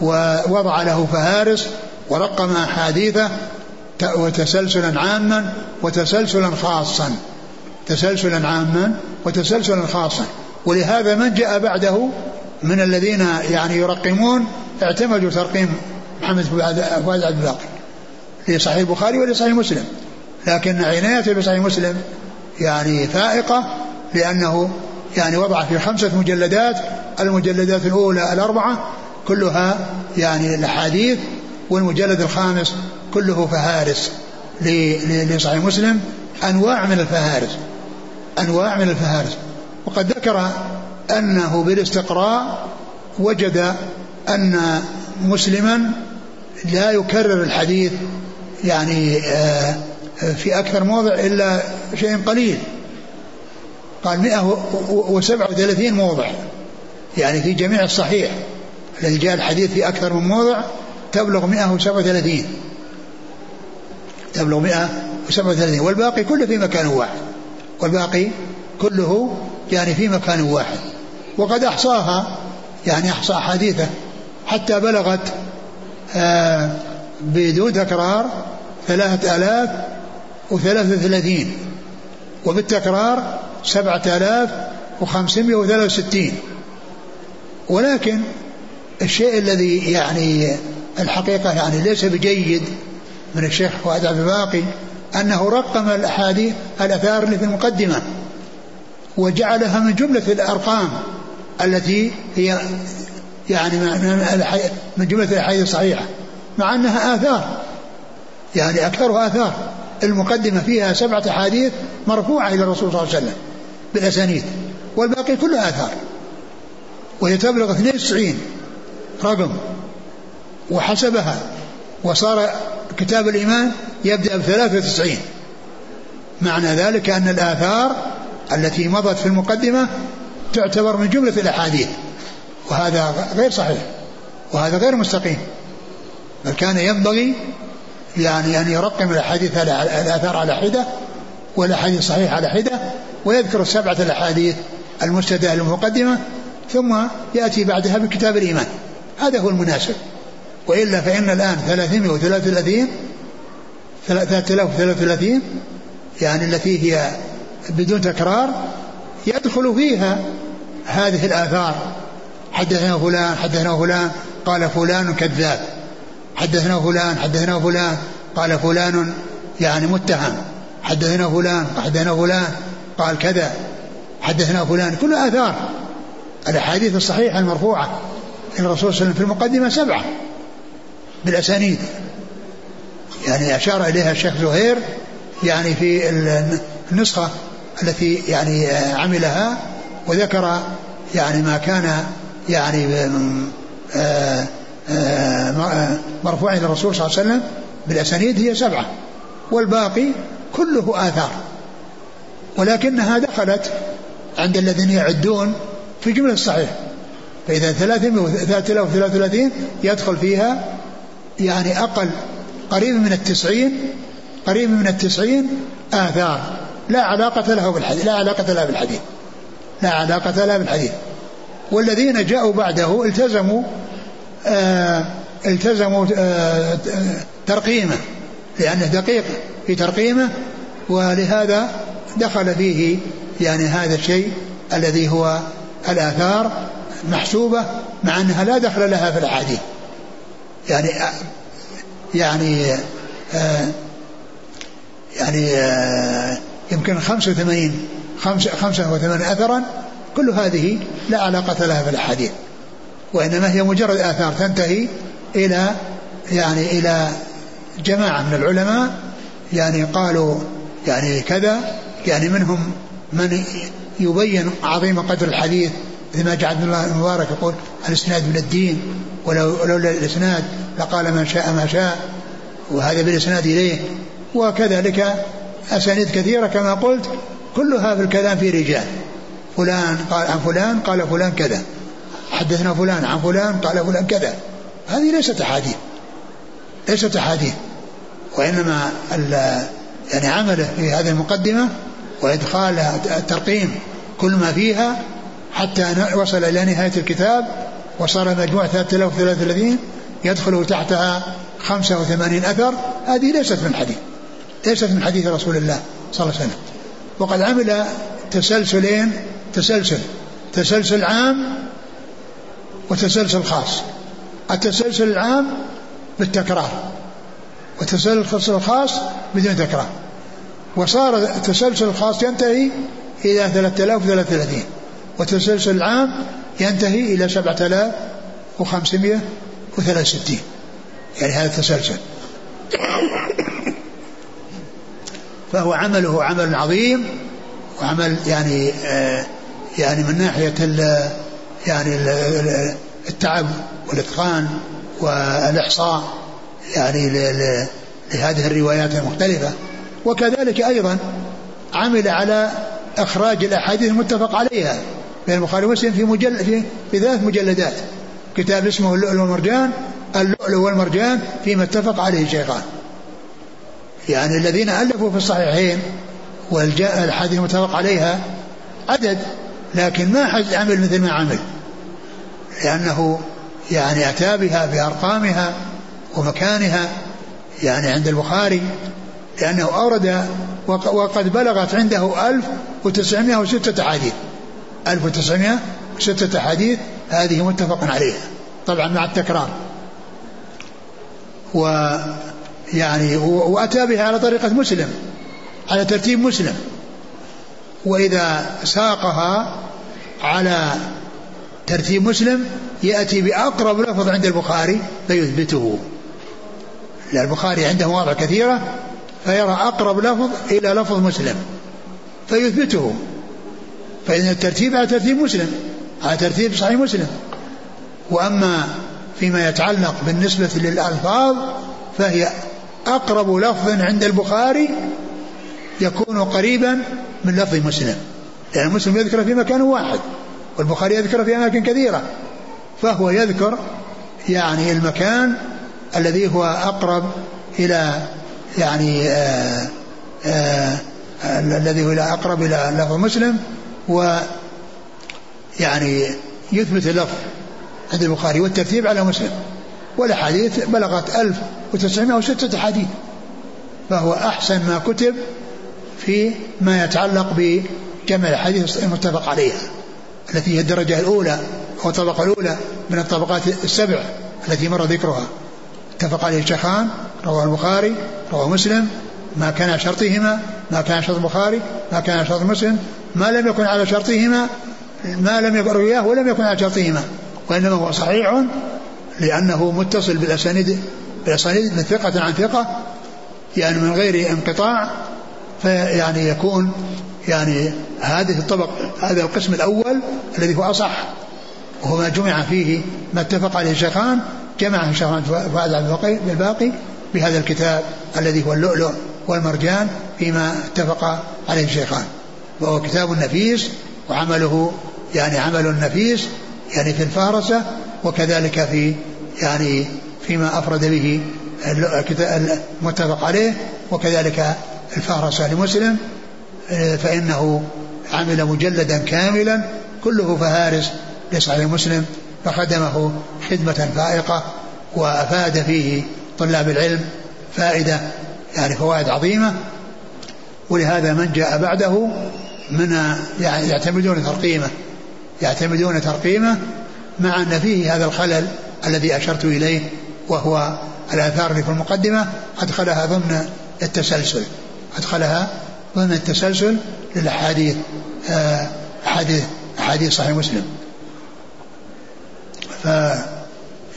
ووضع له فهارس ورقم أحاديثه وتسلسلا عاما وتسلسلا خاصا. تسلسلا عاما وتسلسلا خاصا. ولهذا من جاء بعده من الذين يعني يرقمون اعتمدوا ترقيم محمد فؤاد عبد الباقي لصحيح البخاري ولصحيح مسلم. لكن عنايته بصحيح مسلم يعني فائقة لأنه يعني وضع في خمسة مجلدات المجلدات الأولى الأربعة كلها يعني الأحاديث والمجلد الخامس كله فهارس لصحيح مسلم أنواع من الفهارس أنواع من الفهارس. وقد ذكر أنه بالاستقراء وجد أن مسلما لا يكرر الحديث يعني آه، في أكثر موضع إلا شيء قليل. قال 137 موضع. يعني في جميع الصحيح. الذي جاء الحديث في أكثر من موضع تبلغ 137 تبلغ 137 والباقي كله في مكان واحد. والباقي كله يعني في مكان واحد. وقد أحصاها يعني أحصى حديثه. حتى بلغت آه بدون تكرار ثلاثة آلاف وثلاثة وثلاثين. وبالتكرار سبعة آلاف وخمسمائة وثلاثة وستين. ولكن الشيء الذي يعني الحقيقة يعني ليس بجيد من الشيخ فؤاد عبد الباقي أنه رقم الأحاديث الأثار اللي في المقدمة وجعلها من جملة الأرقام التي هي يعني من جملة الأحاديث الصحيحة مع أنها آثار. يعني أكثرها آثار. المقدمة فيها سبعة أحاديث مرفوعة إلى الرسول صلى الله عليه وسلم. بالأسانيد والباقي كله آثار. وهي تبلغ 92 رقم. وحسبها وصار كتاب الإيمان يبدأ ب 93 معنى ذلك أن الآثار التي مضت في المقدمة تعتبر من جملة الأحاديث. وهذا غير صحيح وهذا غير مستقيم. بل كان ينبغي يعني أن يرقم الأحاديث الآثار على حدة والأحاديث الصحيحة على حدة ويذكر السبعة الأحاديث المستدى المقدمة ثم يأتي بعدها بكتاب الإيمان. هذا هو المناسب. وإلا فإن الآن 333 3033 يعني التي هي بدون تكرار يدخل فيها هذه الآثار. حدثنا فلان حدثنا فلان قال فلان كذاب. حدثنا فلان حدثنا فلان قال فلان يعني متهم. حدثنا فلان حدثنا فلان قال كذا حدثنا فلان كل آثار. الأحاديث الصحيحة المرفوعة الرسول صلى الله عليه وسلم في المقدمة سبعة بالأسانيد. يعني أشار إليها الشيخ زهير يعني في النسخة التي يعني عملها وذكر يعني ما كان يعني آه، آه، مرفوعين للرسول صلى الله عليه وسلم بالأسانيد هي سبعة. والباقي كله آثار. ولكنها دخلت عند الذين يعدون في جملة الصحيح. فإذا 3033 يدخل فيها يعني أقل قريب من التسعين قريب من التسعين آثار. لا علاقة له بالحديث لا علاقة لها بالحديث. لا علاقة لها بالحديث. والذين جاءوا بعده التزموا آه التزموا آه ترقيمه. لأنه دقيق في ترقيمه ولهذا دخل فيه يعني هذا الشيء الذي هو الآثار محسوبة مع أنها لا دخل لها في الأحاديث. يعني يعني يعني يمكن 85 85 أثرا كل هذه لا علاقة لها في الأحاديث. وإنما هي مجرد آثار تنتهي إلى يعني إلى جماعة من العلماء يعني قالوا يعني كذا يعني منهم من يبين عظيم قدر الحديث مثل ما جعل الله المبارك يقول الإسناد من الدين ولو لولا الإسناد لقال من شاء ما شاء وهذا بالإسناد إليه. وكذلك أسانيد كثيرة كما قلت كلها في الكلام في رجال. فلان قال عن فلان قال فلان كذا. حدثنا فلان عن فلان قال فلان كذا. هذه ليست أحاديث. ليست أحاديث. وإنما يعني عمله في هذه المقدمة وإدخال الترقيم كل ما فيها حتى وصل إلى نهاية الكتاب وصار مجموع 3033 يدخل تحتها 85 أثر. هذه ليست من حديث ليست من حديث رسول الله صلى الله عليه وسلم. وقد عمل تسلسلين تسلسل تسلسل عام وتسلسل خاص. التسلسل العام بالتكرار. وتسلسل الخاص بدون تكرار وصار التسلسل الخاص ينتهي إلى 3033 والتسلسل العام ينتهي إلى 7563 يعني هذا التسلسل. فهو عمله عمل عظيم وعمل يعني آه يعني من ناحية يعني التعب والإتقان والإحصاء. يعني لهذه الروايات المختلفة. وكذلك أيضا عمل على إخراج الأحاديث المتفق عليها. بين البخاري ومسلم في مجل في, في ثلاث مجلدات. كتاب اسمه اللؤلؤ والمرجان اللؤلؤ والمرجان فيما اتفق عليه الشيخان. يعني الذين ألفوا في الصحيحين والأحاديث المتفق عليها عدد لكن ما حد عمل مثل ما عمل. لأنه يعني أتى بها بأرقامها ومكانها يعني عند البخاري لأنه أورد وقد بلغت عنده 1906 حديث 1906 حديث هذه متفق عليها طبعا مع التكرار. ويعني وأتى بها على طريقة مسلم على ترتيب مسلم. وإذا ساقها على ترتيب مسلم يأتي بأقرب لفظ عند البخاري فيثبته. لأن البخاري عنده مواضع كثيرة فيرى أقرب لفظ إلى لفظ مسلم فيثبته. فإن الترتيب على ترتيب مسلم على ترتيب صحيح مسلم. وأما فيما يتعلق بالنسبة للألفاظ فهي أقرب لفظ عند البخاري يكون قريبا من لفظ مسلم. لأن مسلم يذكر في مكان واحد والبخاري يذكر في أماكن كثيرة. فهو يذكر يعني المكان الذي هو أقرب إلى يعني آآ آآ الذي هو أقرب إلى لفظ مسلم و يعني يثبت اللفظ عند البخاري والترتيب على مسلم. والأحاديث بلغت 1906 حديث فهو أحسن ما كتب في ما يتعلق بجمع الحديث المتفق عليها التي هي الدرجة الأولى أو الطبقة الأولى من الطبقات السبع التي مر ذكرها. اتفق عليه الشيخان رواه البخاري رواه مسلم. ما كان شرطهما ما كان شرط البخاري ما كان شرط مسلم. ما لم يكن على شرطهما ما لم يكن رواه ولم يكن على شرطهما وإنما هو صحيح لأنه متصل بالأسانيد بالأسانيد من ثقة عن ثقة يعني من غير انقطاع فيعني يكون يعني هذه الطبق هذا القسم الأول الذي هو أصح وهو ما جمع فيه ما اتفق عليه الشيخان جمعه الشيخان فؤاد بالباقي بهذا الكتاب الذي هو اللؤلؤ والمرجان فيما اتفق عليه الشيخان. وهو كتاب نفيس وعمله يعني عمل نفيس يعني في الفهرسة وكذلك في يعني فيما أفرد به المتفق عليه وكذلك الفهرسة لمسلم فإنه عمل مجلدا كاملا كله فهارس لصحيح مسلم فخدمه خدمة فائقة وأفاد فيه طلاب العلم فائدة يعني فوائد عظيمة. ولهذا من جاء بعده من يعني يعتمدون ترقيمه يعتمدون ترقيمه مع أن فيه هذا الخلل الذي أشرت إليه وهو الآثار اللي في المقدمة أدخلها ضمن التسلسل أدخلها ضمن التسلسل للأحاديث آه، أحاديث أحاديث صحيح مسلم.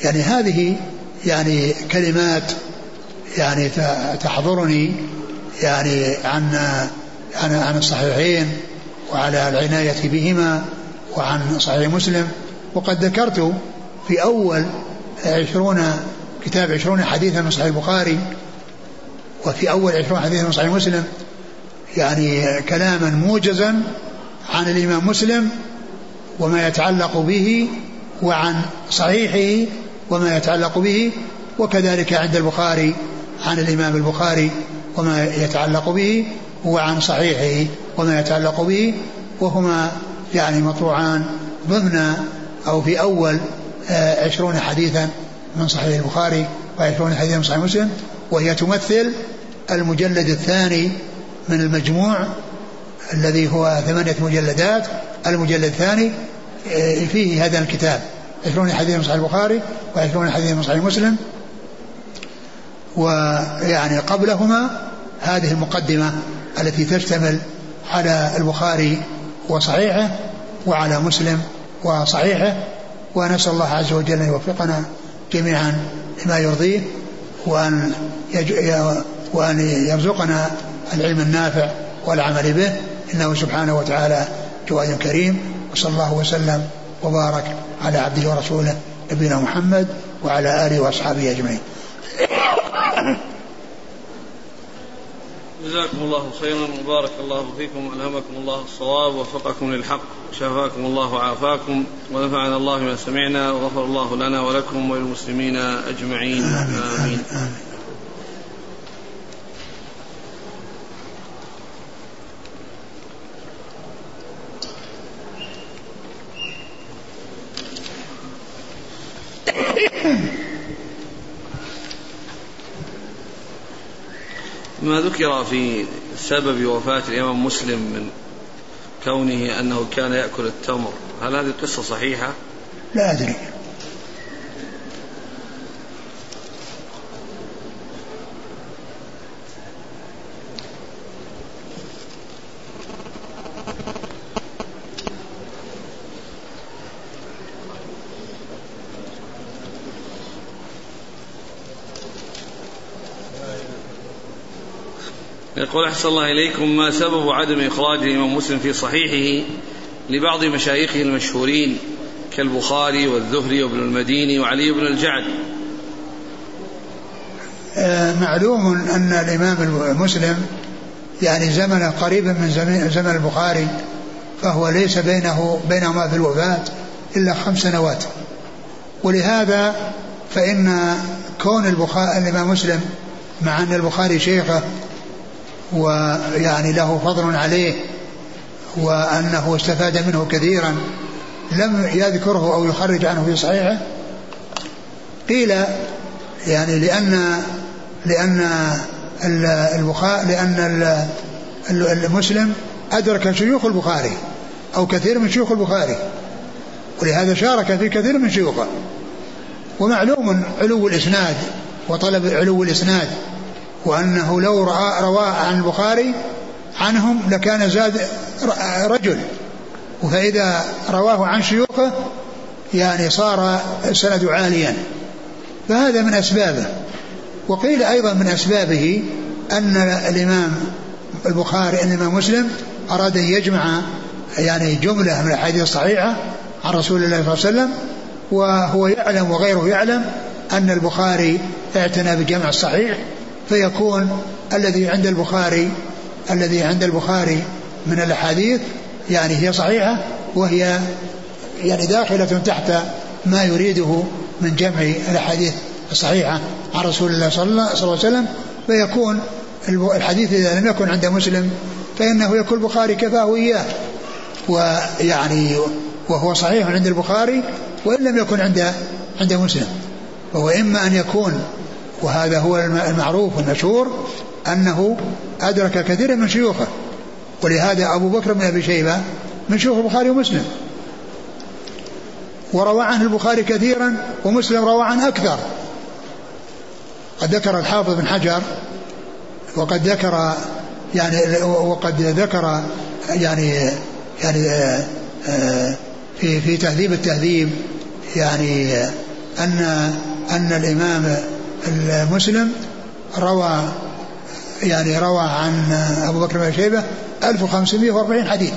يعني هذه يعني كلمات يعني تحضرني يعني عن عن عن الصحيحين وعلى العناية بهما وعن صحيح مسلم. وقد ذكرت في أول عشرون كتاب عشرون حديثا من صحيح البخاري وفي أول عشرون حديثا من صحيح مسلم يعني كلاما موجزا عن الإمام مسلم وما يتعلق به وعن صحيحه وما يتعلق به وكذلك عند البخاري عن الإمام البخاري وما يتعلق به وعن صحيحه وما يتعلق به وهما يعني مطروعان ضمن أو في أول آه، عشرون حديثا من صحيح البخاري وعشرون حديثا من صحيح مسلم وهي تمثل المجلد الثاني من المجموع الذي هو ثمانية مجلدات المجلد الثاني فيه هذا الكتاب عشرون حديث من صحيح البخاري وعشرون حديث من صحيح مسلم. ويعني قبلهما هذه المقدمة التي تشتمل على البخاري وصحيحه وعلى مسلم وصحيحه. ونسأل الله عز وجل أن يوفقنا جميعا لما يرضيه وأن, وأن يرزقنا العلم النافع والعمل به. إنه سبحانه وتعالى جواد كريم. وصلى الله وسلم وبارك على عبده ورسوله نبينا محمد وعلى آله وأصحابه أجمعين جزاكم الله خيرا وبارك الله فيكم ألهمكم الله الصواب ووفقكم للحق شفاكم الله وعافاكم ونفعنا الله بما سمعنا وغفر الله لنا ولكم وللمسلمين أجمعين آمين, آمين. آمين. آمين. ما ذكر في سبب وفاة الإمام مسلم من كونه أنه كان يأكل التمر هل هذه القصة صحيحة؟ لا أدري يقول أحسن الله إليكم ما سبب عدم إخراج الإمام مسلم في صحيحه لبعض مشايخه المشهورين كالبخاري والزهري وابن المديني وعلي بن الجعد. آه، معلوم أن الإمام مسلم يعني زمن قريبا من زمن البخاري فهو ليس بينه بينهما في الوفاة إلا خمس سنوات. ولهذا فإن كون البخاري الإمام مسلم مع أن البخاري شيخه ويعني له فضل عليه وأنه استفاد منه كثيرا. لم يذكره أو يخرج عنه في صحيحه؟ قيل يعني لأن لأن البخاري لأن المسلم أدرك شيوخ البخاري أو كثير من شيوخ البخاري ولهذا شارك في كثير من شيوخه. ومعلوم علو الإسناد وطلب علو الإسناد وأنه لو رواه عن البخاري عنهم لكان زاد رجل. فإذا رواه عن شيوخه يعني صار السند عاليا. فهذا من أسبابه. وقيل أيضا من أسبابه أن الإمام البخاري الإمام مسلم أراد أن يجمع يعني جملة من الأحاديث الصحيحة عن رسول الله صلى الله عليه وسلم وهو يعلم وغيره يعلم أن البخاري اعتنى بجمع الصحيح فيكون الذي عند البخاري الذي عند البخاري من الأحاديث يعني هي صحيحة وهي يعني داخلة تحت ما يريده من جمع الأحاديث الصحيحة عن رسول الله صلى الله عليه وسلم. فيكون الحديث إذا لم يكن عند مسلم فإنه يكون البخاري كفاه إياه ويعني وهو صحيح عند البخاري وإن لم يكن عند عند مسلم. فهو إما أن يكون وهذا هو المعروف والمشهور أنه أدرك كثيرا من شيوخه. ولهذا أبو بكر بن أبي شيبة من شيوخ البخاري ومسلم. وروى عنه البخاري كثيرا ومسلم روى عنه أكثر. قد ذكر الحافظ بن حجر وقد ذكر يعني وقد ذكر يعني يعني في في تهذيب التهذيب يعني أن أن الإمام المسلم روى يعني روى عن أبو بكر بن شيبة 1540 حديث.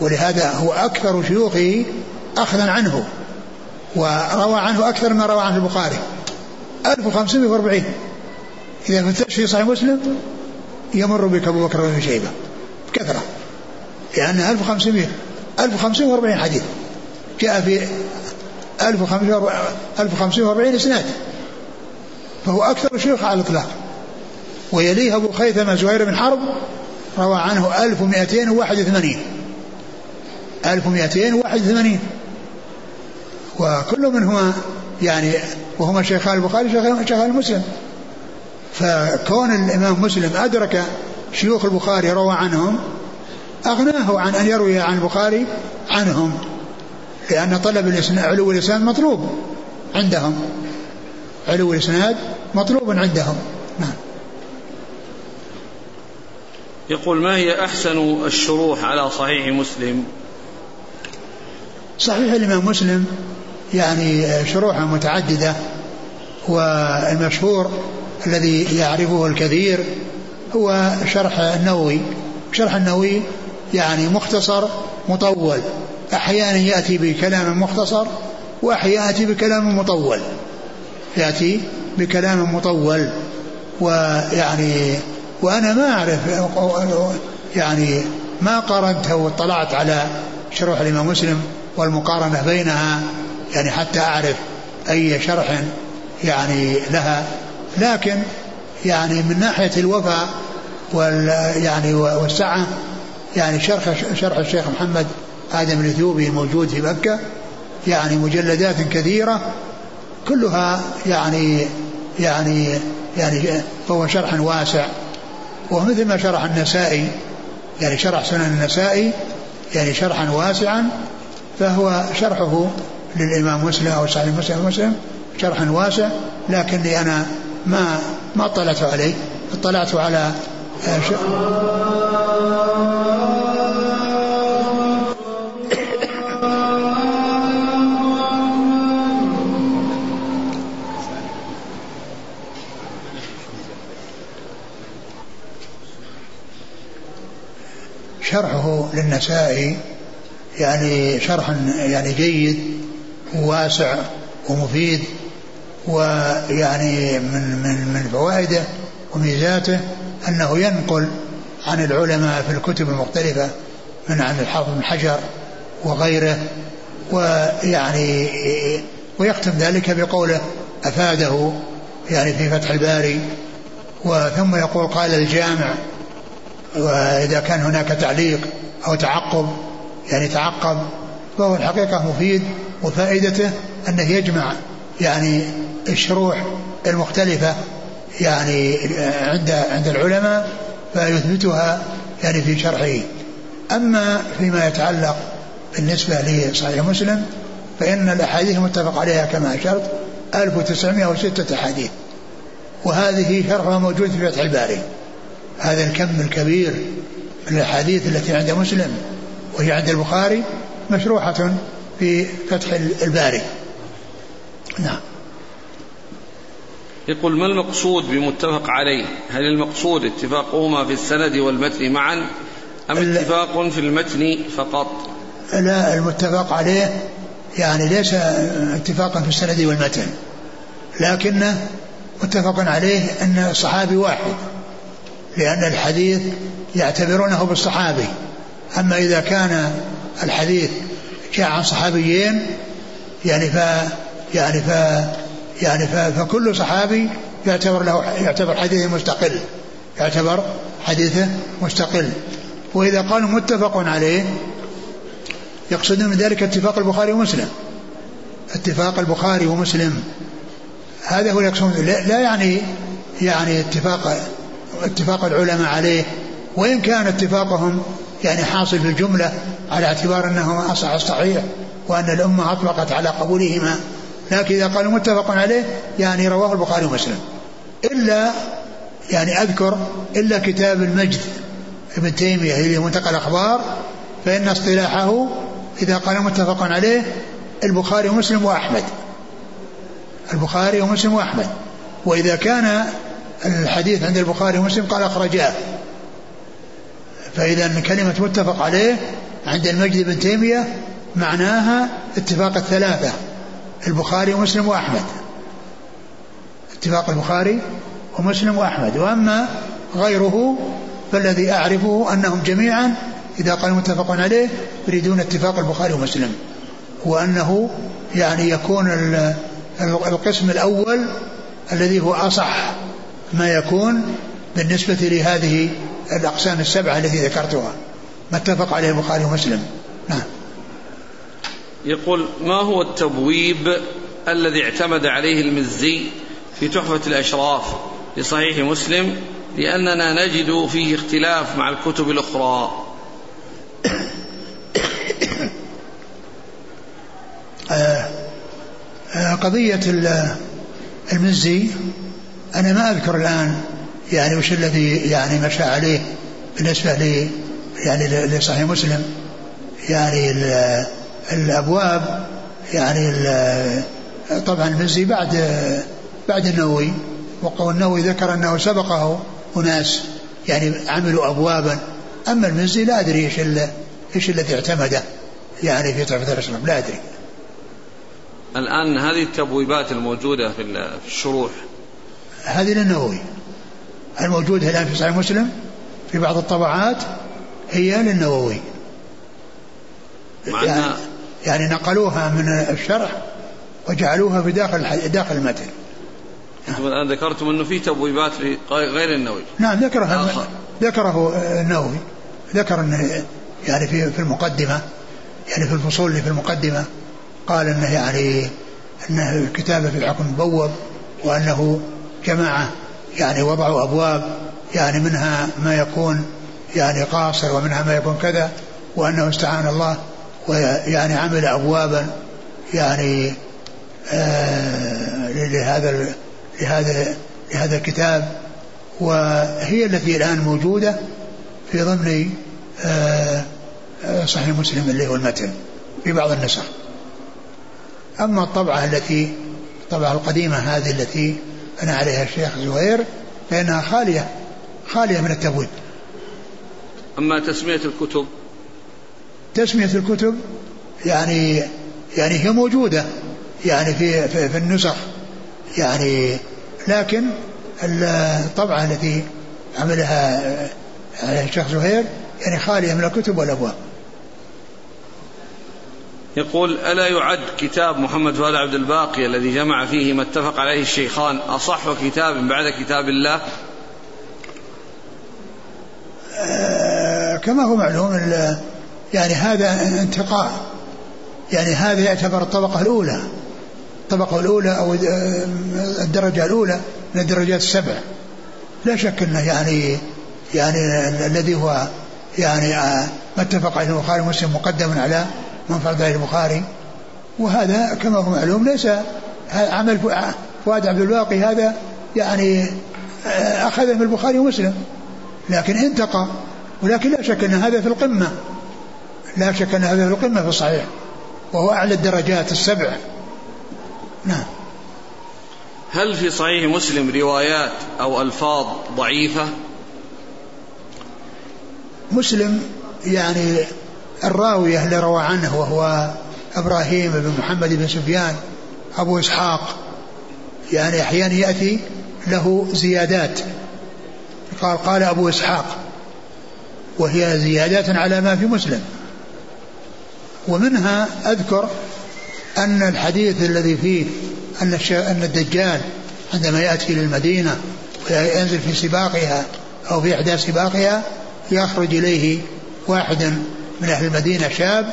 ولهذا هو أكثر شيوخه أخذا عنه وروى عنه أكثر ما روى عنه البخاري. 1540 إذا في صحيح مسلم يمر بك أبو بكر بن شيبة بكثرة لأن 1500 1540 حديث. جاء في 1540 إسناد. فهو أكثر شيوخ على الإطلاق. ويليه أبو خيثمة زهير بن حرب روى عنه 1281 1281 وكل منهما يعني وهما شيخان البخاري شيخان مسلم. فكون الإمام مسلم أدرك شيوخ البخاري روى عنهم أغناه عن أن يروي عن البخاري عنهم لأن طلب علو الإسناد مطلوب عندهم. علو الإسناد مطلوب عندهم. نعم. يقول ما هي أحسن الشروح على صحيح مسلم؟ صحيح الإمام مسلم يعني شروحه متعددة والمشهور الذي يعرفه الكثير هو شرح النووي. شرح النووي يعني مختصر مطول. أحيانا يأتي بكلام مختصر وأحيانا يأتي بكلام مطول. يأتي بكلام مطول ويعني وأنا ما أعرف يعني ما قارنت واطلعت على شروح الإمام مسلم والمقارنة بينها يعني حتى أعرف أي شرح يعني لها. لكن يعني من ناحية الوفاء وال يعني والسعة يعني شرح شرح الشيخ محمد آدم الإثيوبي الموجود في مكة يعني مجلدات كثيرة كلها يعني يعني يعني فهو شرح واسع. ومثل ما شرح النسائي يعني شرح سنن النسائي يعني شرحا واسعا فهو شرحه للإمام مسلم أو صحيح مسلم مسلم شرحا واسع لكني أنا ما ما اطلعت عليه. اطلعت على للنسائي يعني شرح يعني جيد وواسع ومفيد ويعني من من من فوائده وميزاته أنه ينقل عن العلماء في الكتب المختلفة من عن الحافظ بن حجر وغيره ويعني ويختم ذلك بقوله أفاده يعني في فتح الباري. وثم يقول قال الجامع وإذا كان هناك تعليق أو تعقب يعني تعقب فهو الحقيقة مفيد وفائدته أنه يجمع يعني الشروح المختلفة يعني عند عند العلماء فيثبتها يعني في شرحه. أما فيما يتعلق بالنسبة لصحيح مسلم فإن الأحاديث المتفق عليها كما أشرت 1906 أحاديث. وهذه شرحها موجود في فتح الباري. هذا الكم الكبير الأحاديث التي عند مسلم وهي عند البخاري مشروحة في فتح الباري. نعم. يقول ما المقصود بمتفق عليه؟ هل المقصود اتفاقهما في السند والمتن معا أم اتفاق في المتن فقط؟ لا المتفق عليه يعني ليس اتفاقا في السند والمتن لكنه متفق عليه أن الصحابي واحد. لأن الحديث يعتبرونه بالصحابي. أما إذا كان الحديث جاء عن صحابيين يعني ف يعني ف يعني ف فكل صحابي يعتبر له يعتبر حديثه مستقل. يعتبر حديثه مستقل. وإذا قالوا متفق عليه يقصدون من ذلك اتفاق البخاري ومسلم. اتفاق البخاري ومسلم. هذا هو يقصدون. لا يعني يعني اتفاق اتفاق العلماء عليه وإن كان اتفاقهم يعني حاصل في الجملة على اعتبار أنه أصح الصحيح وأن الأمة أطلقت على قبولهما. لكن إذا قالوا متفق عليه يعني رواه البخاري ومسلم. إلا يعني أذكر إلا كتاب المجد ابن تيمية اللي منتقى الأخبار فإن اصطلاحه إذا قال متفق عليه البخاري ومسلم وأحمد. البخاري ومسلم وأحمد. وإذا كان الحديث عند البخاري ومسلم قال أخرجاه. فإذا كلمة متفق عليه عند المجد بن تيمية معناها اتفاق الثلاثة البخاري ومسلم وأحمد. اتفاق البخاري ومسلم وأحمد. وأما غيره فالذي أعرفه أنهم جميعا إذا قال متفق عليه يريدون اتفاق البخاري ومسلم. وأنه يعني يكون القسم الأول الذي هو أصح ما يكون بالنسبة لهذه الأقسام السبعة التي ذكرتها. ما اتفق عليه البخاري ومسلم. نعم. يقول ما هو التبويب الذي اعتمد عليه المزي في تحفة الأشراف لصحيح مسلم لأننا نجد فيه اختلاف مع الكتب الأخرى؟ آه، آه، قضية المزي أنا ما أذكر الآن يعني وش الذي يعني مشى عليه بالنسبة لي يعني لصحيح مسلم. يعني الأبواب يعني طبعا المزي بعد بعد النووي. وقول النووي ذكر أنه سبقه أناس يعني عملوا أبوابا. أما المزي لا أدري إيش إيش الذي اعتمده يعني في طرف الأشرف لا أدري. الآن هذه التبويبات الموجودة في الشروح هذه للنووي الموجودة الآن في صحيح مسلم في بعض الطبعات هي للنووي يعني, يعني نقلوها من الشرح وجعلوها في داخل داخل المتن. أنتم الآن ذكرتم أنه في تبويبات غير النووي. نعم ذكرها ذكره النووي. ذكر انه يعني في في المقدمة يعني في الفصول اللي في المقدمة قال إنه يعني إنه الكتابة في الحكم مبوب وأنه جماعة يعني وضعوا أبواب يعني منها ما يكون يعني قاصر ومنها ما يكون كذا وأنه استعان الله ويعني عمل ابوابا يعني آه لهذا لهذا لهذا الكتاب. وهي التي الآن موجودة في ضمن آه صحيح مسلم اللي هو المتن في بعض النسخ. أما الطبعة التي الطبعة القديمة هذه التي بنى عليها الشيخ زهير فإنها خالية خالية من التبويب. أما تسمية الكتب؟ تسمية الكتب يعني يعني هي موجودة يعني في في, في النسخ يعني لكن الطبعة التي عملها عليها الشيخ زهير يعني خالية من الكتب والأبواب. يقول ألا يعد كتاب محمد فؤاد عبد الباقي الذي جمع فيه ما اتفق عليه الشيخان أصح كتاب بعد كتاب الله؟ آه كما هو معلوم يعني هذا انتقاء. يعني هذا يعتبر الطبقة الأولى. الطبقة الأولى أو الدرجة الأولى من الدرجات السبع. لا شك أنه يعني يعني الذي هو يعني آه، ما اتفق عليه البخاري ومسلم مقدم على من فرد البخاري وهذا كما هو معلوم ليس عمل فؤاد عبد الباقي هذا يعني آه، أخذه من البخاري ومسلم. لكن انتقى. ولكن لا شك أن هذا في القمة. لا شك أن هذا في القمة في الصحيح. وهو أعلى الدرجات السبع. نعم. هل في صحيح مسلم روايات أو ألفاظ ضعيفة؟ مسلم يعني الراوية اللي روى عنه وهو إبراهيم بن محمد بن سفيان أبو إسحاق. يعني أحيانا يأتي له زيادات. قال قال أبو إسحاق وهي زيادات على ما في مسلم. ومنها أذكر أن الحديث الذي فيه أن أن الدجال عندما يأتي للمدينة وينزل في سباقها أو في إحدى سباقها يخرج إليه واحد من أهل المدينة شاب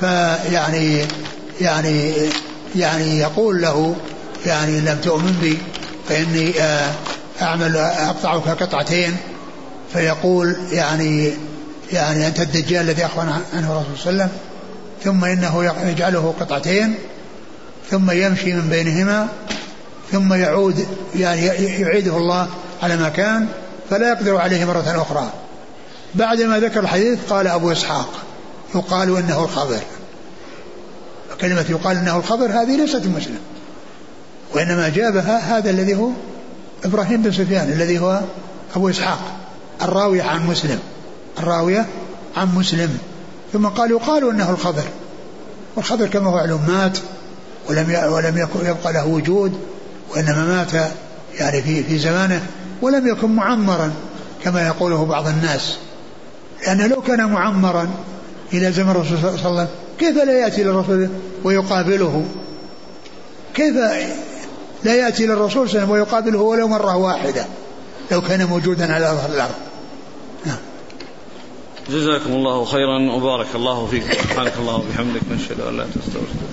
فيعني يعني يعني يقول له يعني لم تؤمن بي فإني آه، أعمل أقطعك قطعتين. فيقول يعني يعني أنت الدجال الذي أخبر عنه الرسول صلى الله عليه وسلم. ثم إنه يجعله قطعتين. ثم يمشي من بينهما. ثم يعود يعني يعيده الله على ما كان. فلا يقدر عليه مرة أخرى. بعدما ذكر الحديث قال أبو إسحاق يقال إنه الخبر. كلمة يقال إنه الخبر هذه ليست مسلم وإنما جابها هذا الذي هو إبراهيم بن سفيان الذي هو أبو إسحاق الراوية عن مسلم الراوية عن مسلم. ثم قال يقال إنه الخضر والخضر كما هو معلوم مات ولم ولم يكن يبقى له وجود وإنما مات يعني في في زمانه ولم يكن معمرا كما يقوله بعض الناس. لأنه لو كان معمرا إلى زمن الرسول صلى الله عليه وسلم كيف لا يأتي للرسول ويقابله؟ كيف لا يأتي للرسول صلى الله عليه وسلم ويقابله ولو مرة واحدة؟ لو كان موجودا على ظهر الأرض. نعم. جزاكم الله خيرا وبارك الله فيكم. سبحانك الله وبحمدك نشهد أن لا تستغفر